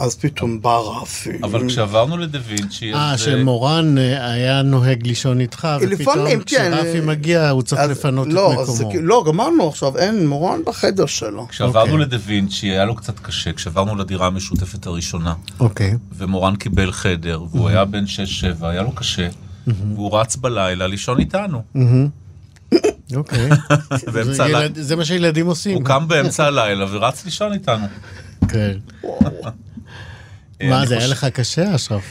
אז פתאום בא רפי. אבל כשעברנו לדה וינצ'י, אה, אז, שמורן אה, היה נוהג לישון איתך, ופתאום לפעמים, כן. כשרפי מגיע הוא צריך אז- לפנות לא, את מקומו. לא, גמרנו עכשיו, אין, מורן בחדר שלו. כשעברנו אוקיי. לדה וינצ'י היה לו קצת קשה, כשעברנו לדירה המשותפת הראשונה, אוקיי. ומורן קיבל חדר, והוא היה בן 6-7, היה לו קשה, והוא רץ בלילה לישון איתנו. אוקיי. <laughs> באמצע זה הלילה. ילד- זה מה שילדים עושים. הוא קם באמצע הלילה ורץ לישון איתנו. כן. אה, <laughs> מה, זה היה לך קשה, אשרף?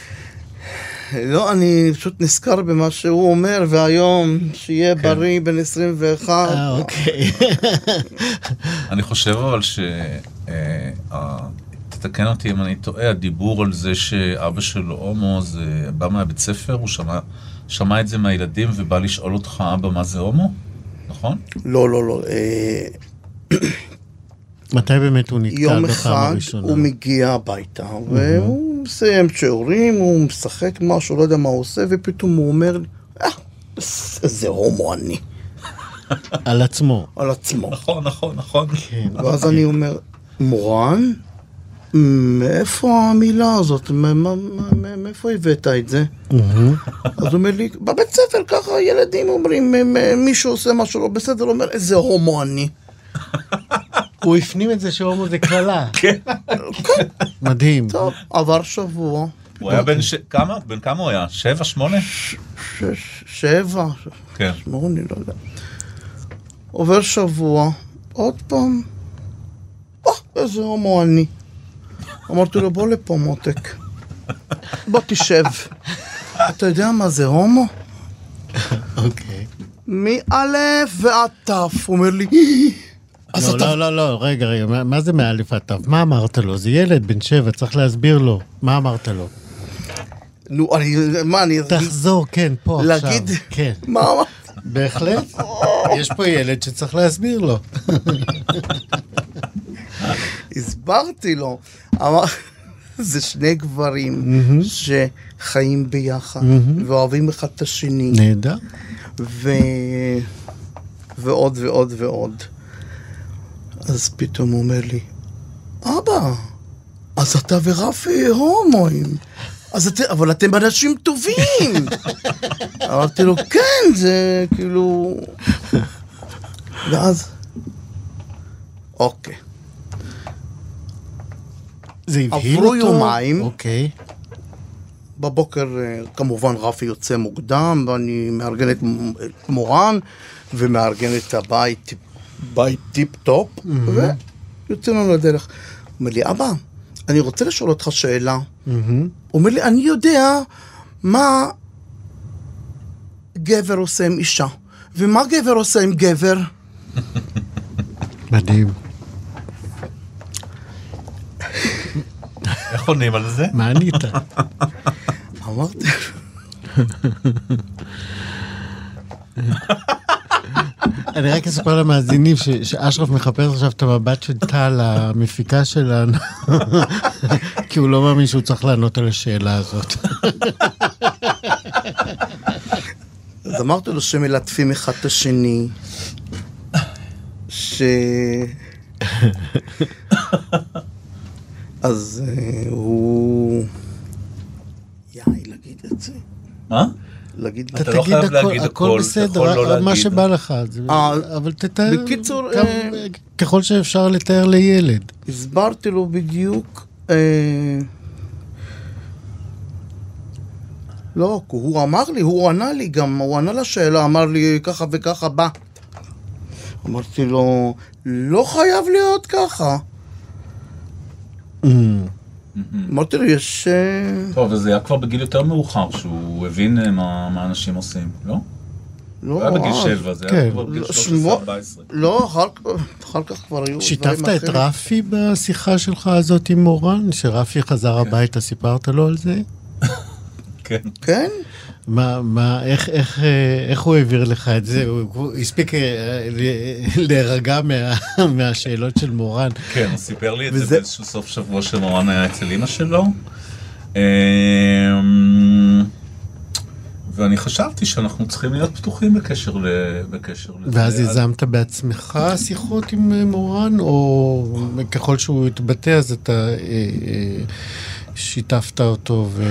לא, אני פשוט נזכר במה שהוא אומר, והיום, שיהיה כן. בריא בן 21. אה, אוקיי. אני חושב אבל ש... תתקן אותי אם אני טועה, הדיבור על זה שאבא שלו הומו, זה בא מהבית ספר, הוא שמע, שמע את זה מהילדים ובא לשאול אותך, אבא, מה זה הומו? נכון? לא, לא, לא. אה, מתי באמת הוא יום בפעם אחד הראשונה? הוא מגיע הביתה, והוא מסיים שיעורים, הוא משחק משהו, לא יודע מה הוא עושה, ופתאום הוא אומר אה, איזה הומו אני, על עצמו. על עצמו. נכון, נכון, נכון. כן. ואז אני אומר, מורן, מאיפה המילה הזאת? מה- מה- מה- מאיפה הבאת את זה? אז הוא אומר לי, בבית ספר ככה ילדים אומרים, "מ- מ- מישהו עושה משהו לא בסדר, הוא אומר, איזה הומו אני. <laughs> הוא הפנים את זה שהומו זה קללה. <laughs> כן. מדהים. טוב, עבר שבוע, הוא היה בן ש... כמה? בן כמה הוא היה? שבע, שמונה? שבע, כן. שמונה, לא יודע. עובר שבוע, עוד פעם, אה, איזה הומו אני. אמרתי לו, בוא לפה מותק, בוא תשב. אתה יודע מה זה הומו? אוקיי. מאלף ועד תף, הוא אומר לי, אז לא, אתה... לא, לא, לא, רגע, רגע, מה- מה זה מאלף עד תו? מה אמרת לו? זה ילד בן שבע, צריך להסביר לו. מה אמרת לו? נו, אני, מה, אני... תחזור, כן, פה עכשיו. להגיד... כן, מה אמרת? בהחלט. יש פה ילד שצריך להסביר לו. הסברתי לו. אמר, <laughs> זה שני גברים שחיים ביחד, ואוהבים אחד את השני, נהדר. ו... ועוד ועוד ועוד. אז פתאום הוא אומר לי, אבא, אז אתה ורפי הומואים. אז אתם, אבל אתם אנשים טובים. <laughs> אמרתי לו, כן, זה כאילו... ואז, אוקיי. זה הבהיל אותו? עברו יומיים. אוקיי. בבוקר אה, כמובן רפי יוצא מוקדם, ואני מארגן את מורן, ומארגן את הבית, בית טיפ טופ, ויוצא לנו לדרך. אומר לי, אבא, אני רוצה לשאול אותך שאלה. הוא אומר לי, אני יודע מה גבר עושה עם אישה, ומה גבר עושה עם גבר. מדהים. איך עונים על זה? מה ענית? אמרתי, אני רק אספר למאזינים ש- שאשרף מחפש עכשיו את המבט של טל, המפיקה שלנו, כי הוא לא מאמין שהוא צריך לענות על השאלה הזאת. אז אמרתי לו שמלטפים אחד את השני, ש... אז אה, הוא... יאי, להגיד את זה. מה? להגיד... אתה אתה לא תגיד חייב הכל, להגיד הכל הכל, אתה בסדר, יכול לא מה. שבא לך. זה- אה, אבל תתאר, בקיצור, כמה- אה, ככל שאפשר לתאר לילד. הסברתי לו בדיוק... אה... לא, הוא אמר לי, הוא ענה לי גם, הוא ענה לשאלה, אמר לי ככה וככה בא. אמרתי לו, לא חייב להיות ככה. אמרתי לו, יש... אה, טוב, אז זה היה כבר בגיל יותר מאוחר, שהוא הבין אה, מה מה אנשים עושים, לא? לא, היה בגיל אז. שבע, זה כן. היה כבר בגיל לא, 13-14. שמו- לא, אחר, כך כבר היו שיתפת את. רפי בשיחה שלך הזאת עם מורן? שרפי חזר הביתה, סיפרת לו על זה? <laughs> כן. כן? מה, מה, איך, איך, אה, איך הוא העביר לך את זה? הוא, הספיק אה, להירגע מה, <laughs> מהשאלות של מורן. כן, הוא סיפר לי את זה וזה- באיזשהו סוף שבוע שמורן היה אצל אמא שלו. אמ, ואני חשבתי שאנחנו צריכים להיות פתוחים בקשר, ל... בקשר לזה. ואז יזמת בעצמך שיחות עם אה, מורן, או ככל שהוא התבטא אז אתה אה, אה, שיתפת אותו ו...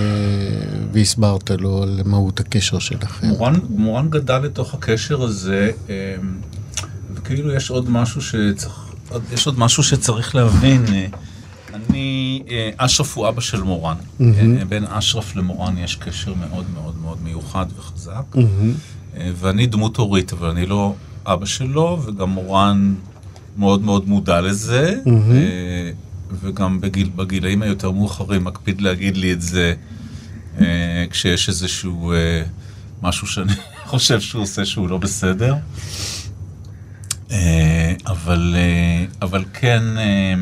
והסברת לו על מהות הקשר שלכם? מורן, מורן גדל לתוך הקשר הזה, אמ, וכאילו יש עוד משהו שצריך, יש עוד משהו שצריך להבין. אני, אה, אשרף הוא אבא של מורן. אה, בין אשרף למורן יש קשר מאוד מאוד מאוד מיוחד וחזק. אה, ואני דמות הורית, אבל אני לא אבא שלו, וגם מורן מאוד מאוד מודע לזה, אה, וגם בגיל, בגילאים היותר מאוחרים מקפיד להגיד לי את זה אה, כשיש איזשהו אה, משהו שאני <laughs> חושב שהוא עושה שהוא לא בסדר. אה, אבל, אה, אבל כן, אה,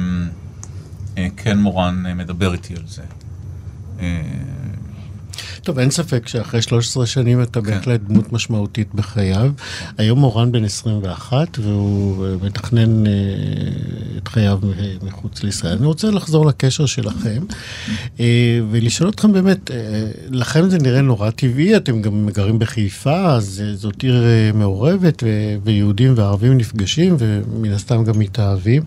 אה, כן מורן מדבר איתי על זה. אה, טוב, אין ספק שאחרי 13 שנים אתה בהחלט דמות משמעותית בחייו. היום מורן בן 21 והוא אה, מתכנן אה, את חייו מחוץ לישראל. אני רוצה לחזור לקשר שלכם אה, ולשאול אתכם באמת, אה, לכם זה נראה נורא טבעי, אתם גם גרים בחיפה, אז אה, זאת עיר אה, מעורבת ו- ויהודים וערבים נפגשים ומן הסתם גם מתאהבים,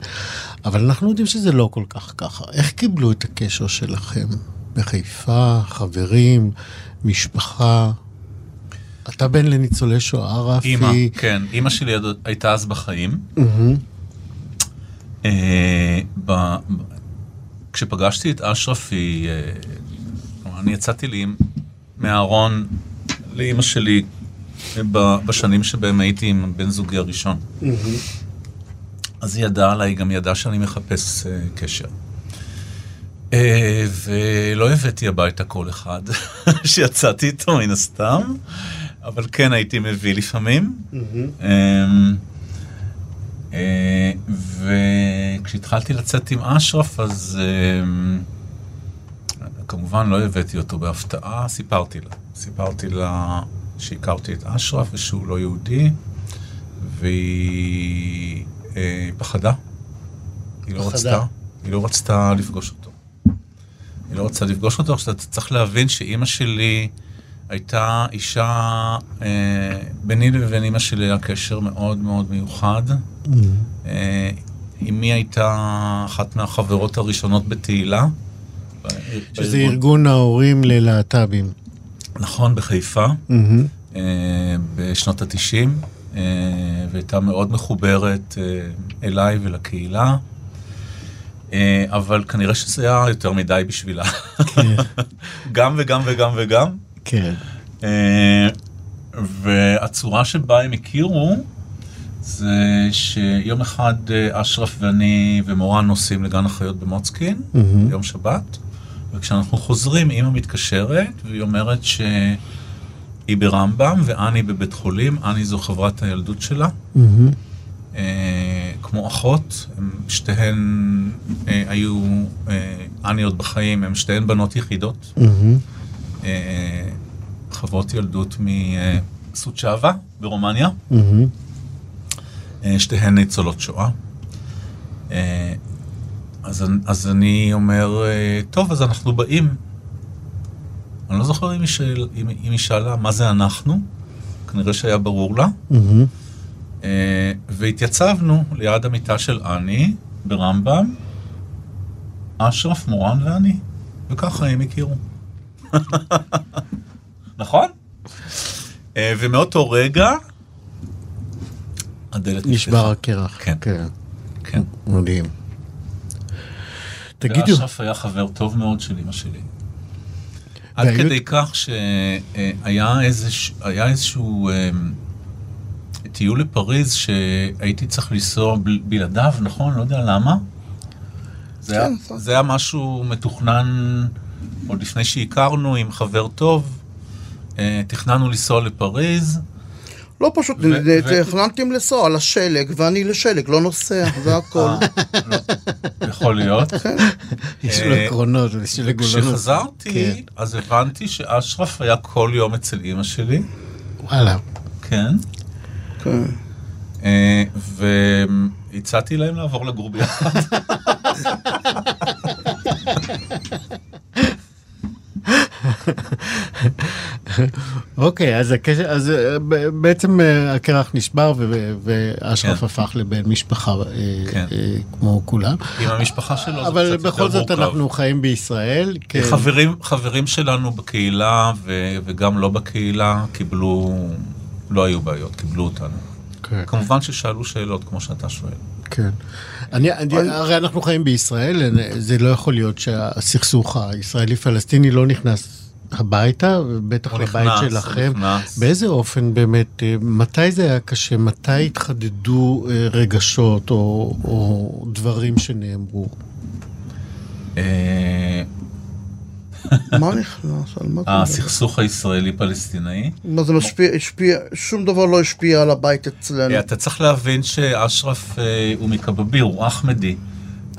אבל אנחנו יודעים שזה לא כל כך ככה. איך קיבלו את הקשר שלכם? בחיפה, חברים, משפחה. אתה בן לניצולי שואה, רפי. אימא, כן, אימא שלי הייתה אז בחיים. מהמם. אה, ב- ב- כשפגשתי את אשרפי, אה, אני יצאתי לי מהארון לאימא שלי אה, ב- בשנים שבהם הייתי עם בן זוגי הראשון. אז היא ידעה עליי, גם ידעה שאני מחפש אה, קשר. אה, ולא הבאתי הביתה כל אחד <laughs> שיצאתי איתו מן הסתם, אבל כן הייתי מביא לפעמים. אמ, אה, וכשהתחלתי לצאת עם אשרף, אז אמ, כמובן לא הבאתי אותו בהפתעה, סיפרתי לה. סיפרתי לה שהכרתי את אשרף ושהוא לא יהודי, והיא אה, פחדה. היא לא. רצתה, היא לא רצתה לפגוש אותו. היא לא רצתה לפגוש אותו, עכשיו אתה צריך להבין שאימא שלי הייתה אישה, אה, ביני לבין אימא שלי היה קשר מאוד מאוד מיוחד. אה, אמי הייתה אחת מהחברות הראשונות בתהילה. שזה ארגון ההורים ללהט"בים. נכון, בחיפה, מהמם. אה, בשנות התשעים, אה, והייתה מאוד מחוברת אה, אליי ולקהילה. אה, אבל כנראה שזה היה יותר מדי בשבילה. כן, <laughs> גם וגם וגם וגם. כן. אה, והצורה שבה הם הכירו, זה שיום אחד אה, אשרף ואני ומורן נוסעים לגן החיות במוצקין, מהמם. ביום שבת, וכשאנחנו חוזרים, אימא מתקשרת, והיא אומרת שהיא ברמב"ם ואני בבית חולים, אני זו חברת הילדות שלה. מהמם. אה, כמו אחות, הם שתיהן אה, היו, אה, אני עוד בחיים, הן שתיהן בנות יחידות. מהמם. אה, חברות ילדות מסוצ'אבה ברומניה. אה, שתיהן ניצולות שואה. אה, אז, אז אני אומר, טוב, אז אנחנו באים. אני לא זוכר אם היא, שאל, אם, אם היא שאלה מה זה אנחנו, כנראה שהיה ברור לה. מהמם. אה, והתייצבנו ליד המיטה של אני ברמב"ם, אשרף, מורן ואני, וככה הם הכירו. <laughs> נכון? אה, ומאותו רגע, הדלת נשבר הקרח. כן. כן. כן. מדהים. תגידו, ואשרף היה חבר טוב מאוד של אמא שלי. עד כדי כך שהיה איזשהו אה, טיול לפריז שהייתי צריך לנסוע בל- בלעדיו, נכון? לא יודע למה. זה, היה, כן, נכון. זה היה משהו מתוכנן עוד לפני שהכרנו עם חבר טוב. אה, תכננו לנסוע לפריז. לא פשוט, ו- ו- תכננתם לנסוע על השלג, ואני לשלג, לא נוסע, <laughs> זה הכל. אה, לא, יכול להיות. כן. יש לו אה, עקרונות, ושל גולנות. כשחזרתי, כן. אז הבנתי שאשרף היה כל יום אצל אימא שלי. וואלה. כן. כן. אה, והצעתי להם לעבור לגור ביחד. אוקיי, אז הקשר, אז אה, ב- בעצם אה, הקרח נשבר ו- ואשרף כן. הפך לבן משפחה כן. כמו כולם. עם המשפחה שלו זה אבל קצת יותר בכל זאת מורכב. אנחנו חיים בישראל. כן. חברים, חברים שלנו בקהילה ו, וגם לא בקהילה קיבלו, לא היו בעיות, קיבלו אותנו. כן. כמובן ששאלו שאלות כמו שאתה שואל. כן. אני, אני, הרי אנחנו חיים בישראל, זה לא יכול להיות שהסכסוך הישראלי-פלסטיני לא נכנס הביתה, בטח הוא לבית נכנס, שלכם. נכנס. באיזה אופן באמת, אה, מתי זה היה קשה? מתי התחדדו אה, רגשות או, או דברים שנאמרו? מה נכנס? על מה אתה מדבר? הסכסוך הישראלי-פלסטיני. מה זה משפיע, השפיע, שום דבר לא השפיע על הבית אצלנו. אה, אתה צריך להבין שאשרף אה, הוא מקבביר, הוא אחמדי.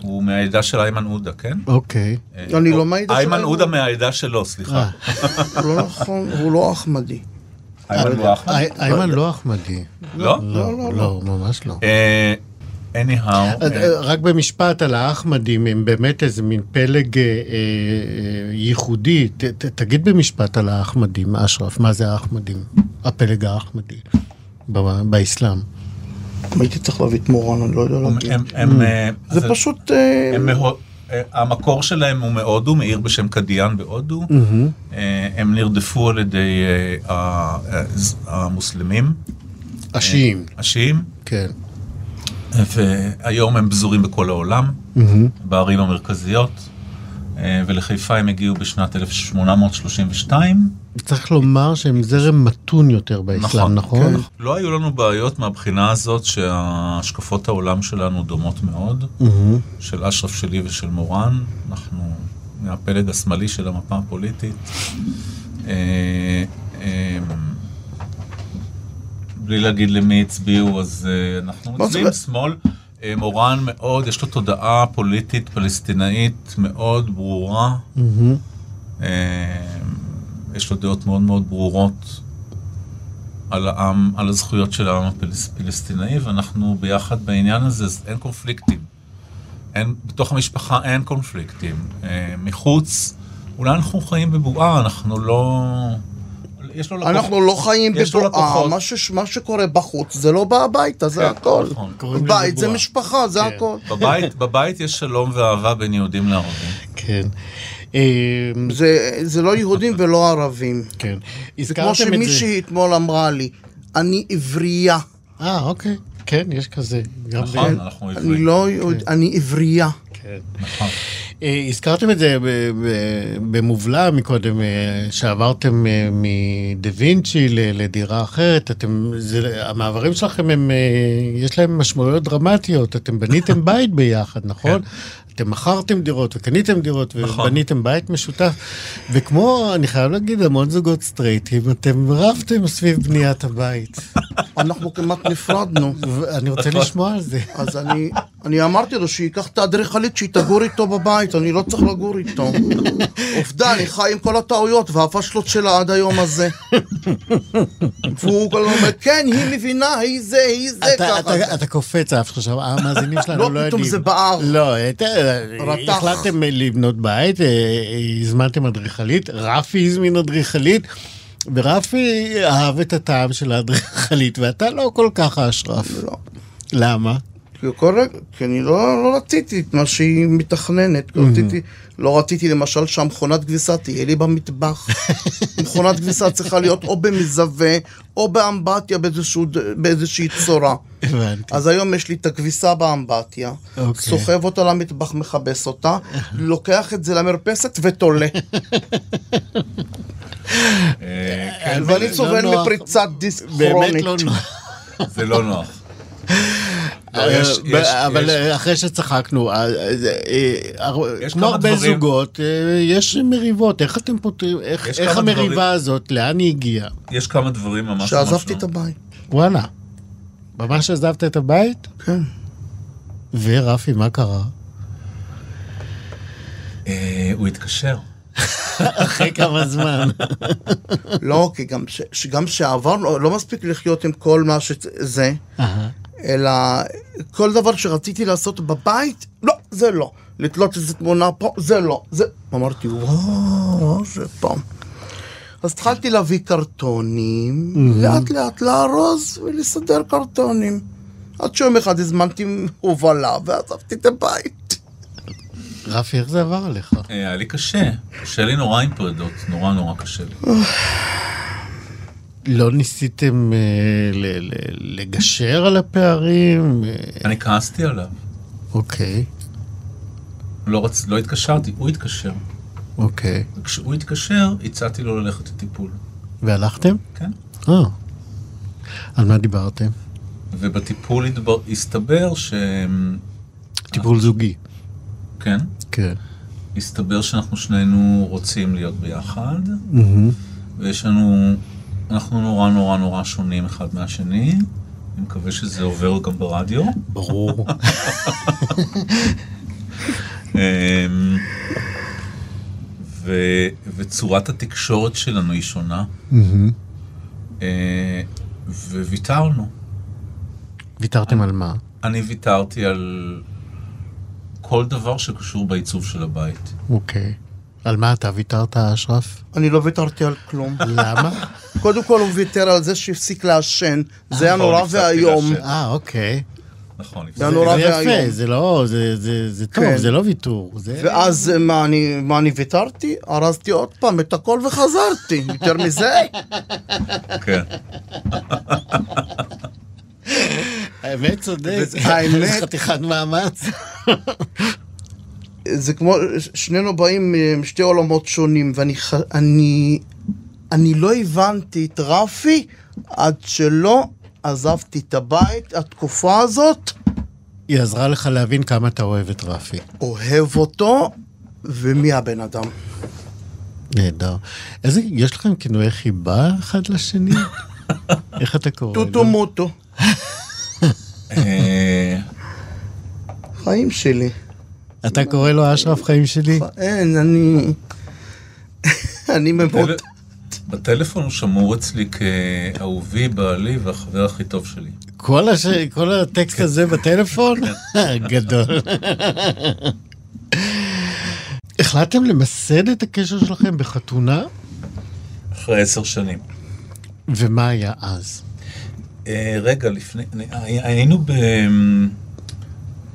הוא מהעדה של איימן עודה, כן? אוקיי. אה, אני לא מהעדה של איימן איימן. עודה מהעדה שלו, סליחה. לא נכון, הוא לא אחמדי. איימן הוא אחמד? אי- איימן לא אחמדי. לא? לא, לא, ממש לא. Anyhow, אה, אה, רק במשפט על האחמדים, הם באמת איזה מין פלג אה, אה, ייחודי. ת- ת- תגיד במשפט על האחמדים, אשרף, מה זה האחמדים? הפלג האחמדי ב- באסלאם. הייתי צריך להביא את מורן, אני לא יודע להגיד. הם- הם, אה, זה פשוט... הם המקור שלהם הוא מהודו, מעיר בשם קדיאן בהודו. אה, הם נרדפו על ידי המוסלמים, השיעים, השיעים, כן. והיום הם פזורים בכל העולם, בערים המרכזיות, אה, ולחיפה הם הגיעו בשנת 1832. צריך לומר שהם זרם מתון יותר באסלאם, נכון? כן. לא היו לנו בעיות מהבחינה הזאת שהשקפות העולם שלנו דומות מאוד, מהמם. של אשרף שלי ושל מורן, אנחנו מהפלג השמאלי של המפה הפוליטית. בלי להגיד למי הצביעו, אז אה, אנחנו מצביעים שמאל. אה, מורן מאוד, יש לו תודעה פוליטית פלסטינאית מאוד ברורה. מהמם. אה, יש לו דעות מאוד מאוד ברורות על העם, על הזכויות של העם הפלסטינאי, ואנחנו ביחד בעניין הזה, אז אין קונפליקטים. אין, בתוך המשפחה אין קונפליקטים. אה, מחוץ, אולי אנחנו חיים בבועה, אנחנו לא... יש לו לקוח... אנחנו לא חיים בבועה, לקוחות. מה ש- מה שקורה בחוץ זה לא בא הביתה, זה כן, הכל. נכון. בית זה. משפחה, זה כן. הכל. בבית, בבית יש שלום ואהבה בין יהודים לערבים. כן. אה, זה- זה לא יהודים ולא ערבים. כן. זה כמו הזכרתם את זה. שמישהי אתמול אמרה לי, אני עברייה. אה, אוקיי. כן, יש כזה. נכון, אנחנו אני עברים. לא יהוד... אני עברייה. כן. נכון. אה, הזכרתם את זה במובלע מקודם, אה, שעברתם אה, מדה וינצ'י לדירה אחרת. אתם, זה, המעברים שלכם, הם, יש להם משמעויות דרמטיות. אתם בניתם <laughs> בית ביחד, נכון? אתם מכרתם דירות וקניתם דירות נכון. ובניתם בית משותף. וכמו, אני חייב להגיד, המון זוגות סטרייטים, אתם רבתם סביב בניית הבית. <laughs> אנחנו כמעט נפרדנו. ואני רוצה לשמוע על זה. אז אני, אני אמרתי לו שייקח את האדריכלית שהיא תגור איתו בבית, אני לא צריך לגור איתו. <laughs> עובדה, אני חי עם כל הטעויות והפשלות שלה עד היום הזה. והוא כל הזמן אומר, כן, היא מבינה, היא זה, היא זה, אתה, ככה. אתה, אתה קופץ אף עכשיו, המאזינים שלנו לא, לא יודעים. פתאום זה בער. לא, רתח. החלטתם לבנות בית, אה, הזמנתם אדריכלית, רפי הזמין אדריכלית, ורפי אהב את הטעם של האדריכלית, ואתה לא כל כך אשרף. לא. למה? כי כל רגע, כי אני לא, לא רציתי את מה שהיא מתכננת, לא רציתי, לא רציתי למשל שהמכונת כביסה תהיה לי במטבח. <laughs> מכונת כביסה צריכה להיות או במזווה, או באמבטיה באיזשהו, באיזושהי צורה. הבנתי. אז היום יש לי את הכביסה באמבטיה, אוקיי. סוחב אותה למטבח, מכבס אותה, לוקח את זה למרפסת ותולה. אה, כן, ואני לא סובל נוח. מפריצת דיסק באמת כרונית. לא נוח. זה לא נוח. אבל אחרי שצחקנו, אה, אה, אה, יש כמו הרבה זוגות, יש מריבות, איך אתם פותרים, איך המריבה הזאת, לאן היא הגיעה? יש כמה דברים ממש ממש... שעזבתי לא. את הבית. וואלה. ממש עזבת את הבית? כן. ורפי, מה קרה? הוא התקשר. <laughs> אחרי כמה זמן. לא, כי גם, ש, שגם שעברנו, לא מספיק לחיות עם כל מה שזה. אלא כל דבר שרציתי לעשות בבית, לא, זה לא. לתלות איזה תמונה פה, זה לא. זה... אמרתי, וואו, זה פעם. אז התחלתי להביא קרטונים, לאט לאט לארוז ולסדר קרטונים. עד שיום אחד הזמנתי הובלה ועזבתי את הבית. רפי, איך זה עבר עליך? אה, היה לי קשה. קשה לי נורא עם פרדות. נורא נורא קשה לי. לא ניסיתם אה, ל- ל- לגשר על הפערים? אה, אני כעסתי עליו. אוקיי, לא רצ... לא התקשרתי, הוא התקשר. אוקיי. וכשהוא התקשר, הצעתי לו ללכת לטיפול. והלכתם? כן. אה. על מה דיברתם? ובטיפול התבר... הסתבר ש... טיפול זוגי. כן. כן. הסתבר שאנחנו שנינו רוצים להיות ביחד, מהמם. ויש לנו, אנחנו נורא נורא נורא שונים אחד מהשני. אני מקווה שזה עובר גם ברדיו. ברור. <laughs> אמ, ו, וצורת התקשורת שלנו היא שונה. אה, וויתרנו. ויתרתם על מה? אני ויתרתי על כל דבר שקשור בעיצוב של הבית. אוקיי. על מה אתה ויתרת, אשרף? אני לא ויתרתי על כלום. למה? <laughs> קודם כל הוא ויתר על זה שהפסיק לעשן, זה היה נכון, נורא ואיום. אה, אוקיי. נכון, זה נורא זה ואיום. יפה, זה לא, זה- זה זה טוב, כן. זה לא ויתור. זה- ואז אה, מה אני, מה אני ויתרתי? ארזתי עוד פעם את הכל וחזרתי. <laughs> יותר מזה? כן. האמת צודק. <laughs> האמת- זה <laughs> חתיכת מאמץ. זה כמו, שנינו באים משתי עולמות שונים, ואני אני, לא הבנתי את רפי עד שלא עזבתי את הבית, התקופה הזאת, היא עזרה לך להבין כמה אתה אוהב את רפי. אוהב אותו, ומי הבן אדם. נהדר. איזה, יש לכם כינויי חיבה אחד לשני? <laughs> איך אתה קורא לו? טוטו מוטו, אה, חיים שלי. אתה קורא לו אשרף חיים שלי? אין, אני... <laughs> אני ממות. טל- בטלפון הוא שמור אצלי כאהובי, בעלי והחבר הכי טוב שלי. כל, הש... כל הטקסט הזה בטלפון? <laughs> גדול. החלטתם למסד את הקשר שלכם בחתונה? אחרי עשר שנים. ומה היה אז? אה, רגע, לפני, אני- היינו ב...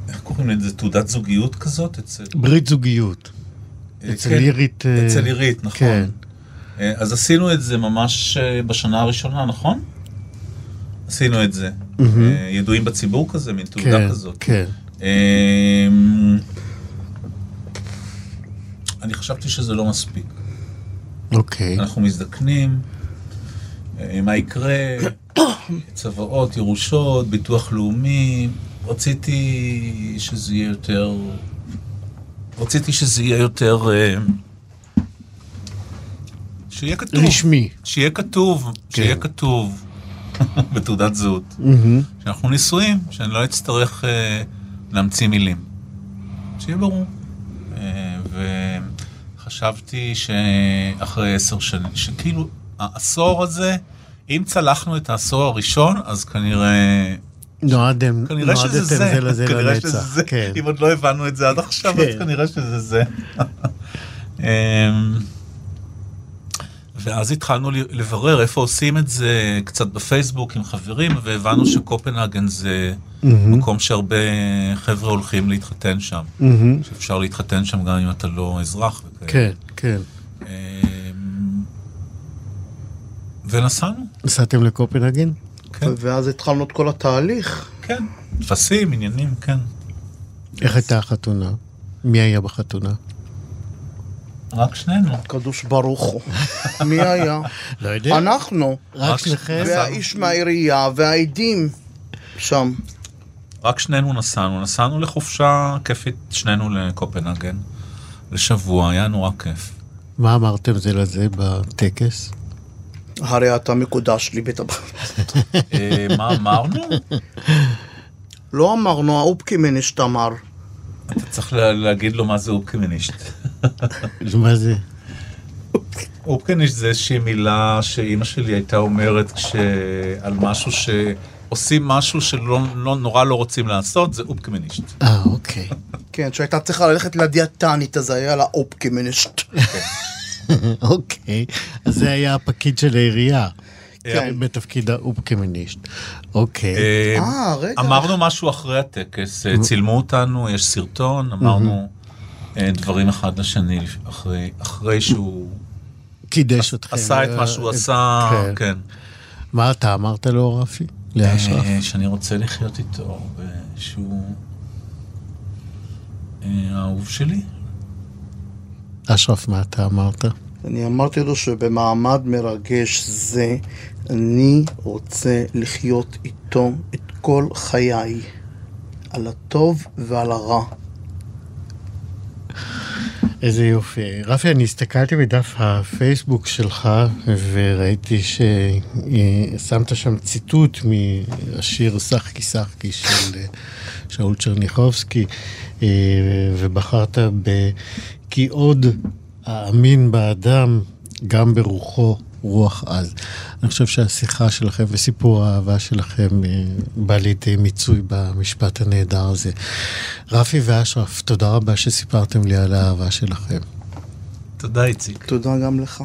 איך קוראים לזה? תעודת זוגיות כזאת? אצל... ברית זוגיות. אה, אצל כן, אירית... אה, אצל אירית, נכון. כן. אה, אז עשינו את זה ממש אה, בשנה הראשונה, נכון? עשינו את זה. אה, ידועים בציבור כזה, מין תעודה כן, כזאת. כן. אמ, אני חשבתי שזה לא מספיק. אוקיי. אנחנו מזדקנים, מה יקרה, <coughs> צוואות, ירושות, ביטוח לאומי, רציתי שזה יהיה יותר... רציתי שזה יהיה יותר... שיהיה כתוב. רשמי. שיהיה כתוב, שיהיה כן. כתוב <laughs> בתעודת זהות. שאנחנו נשואים, שאני לא אצטרך אה, להמציא מילים. שיהיה ברור. אה, וחשבתי שאחרי עשר שנים, שכאילו העשור הזה, אם צלחנו את העשור הראשון, אז כנראה... נועדם, כנראה שזה נועדתם זה, זה לזה כנראה שזה לנצח. זה. כן. אם עוד לא הבנו את זה עד עכשיו, אז כן. כנראה שזה זה. <laughs> ואז התחלנו לברר איפה עושים את זה קצת בפייסבוק עם חברים, והבנו שקופנהגן זה מהמם. מקום שהרבה חבר'ה הולכים להתחתן שם. מהמם. שאפשר להתחתן שם גם אם אתה לא אזרח. וכאלה. כן, כן. אמ, ונסענו, נסעתם לקופנהגן? כן, ואז התחלנו את כל התהליך. כן. טפסים, עניינים, כן. איך הייתה החתונה? מי היה בחתונה? רק שנינו. קדוש ברוך הוא. מי היה? לא יודע. אנחנו. רק שניכם? והאיש מהעירייה והעדים שם. רק שנינו נסענו, נסענו לחופשה כיפית, שנינו לקופנהגן, לשבוע, היה נורא כיף. מה אמרתם זה לזה בטקס? הרי אתה מקודש לי בטח. אה, מה אמרנו? לא אמרנו, האופקימנישט אמר. אתה צריך לה- להגיד לו מה זה אופקמינישט. <laughs> מה זה? אופקמינישט זה איזושהי מילה שאימא שלי הייתה אומרת כש... על משהו שעושים משהו שלא לא, נורא לא רוצים לעשות, זה אופקמינישט. אה, אוקיי. <laughs> כן, שהייתה צריכה ללכת לדיאטנית, אז היה לה אופקימנישט. <laughs> אוקיי. אז זה היה הפקיד של העירייה. כן. בתפקיד האופקמיניסט. אוקיי. אה, אה, רגע. אמרנו משהו אחרי הטקס, אה, צילמו אותנו, יש סרטון, אמרנו דברים אחד לשני אחרי, אחרי שהוא קידש אתכם. עשה את מה שהוא אה, עשה, כן. כן. מה אתה אמרת לו, רפי? לאשרף? אה, שאני רוצה לחיות איתו, ושהוא אה, האהוב שלי. אשרף, מה אתה אמרת? אני אמרתי לו שבמעמד מרגש זה, אני רוצה לחיות איתו את כל חיי, על הטוב ועל הרע. איזה יופי. רפי, אני הסתכלתי בדף הפייסבוק שלך וראיתי ששמת שם ציטוט מהשיר "שחקי שחקי" של אה, שאול צ'רניחובסקי, אה, ובחרת ב... כי עוד האמין באדם, גם ברוחו רוח עז. אני חושב שהשיחה שלכם וסיפור האהבה שלכם אה, בא לידי מיצוי במשפט הנהדר הזה. רפי ואשרף, תודה רבה שסיפרתם לי על האהבה שלכם. תודה, איציק. תודה גם לך.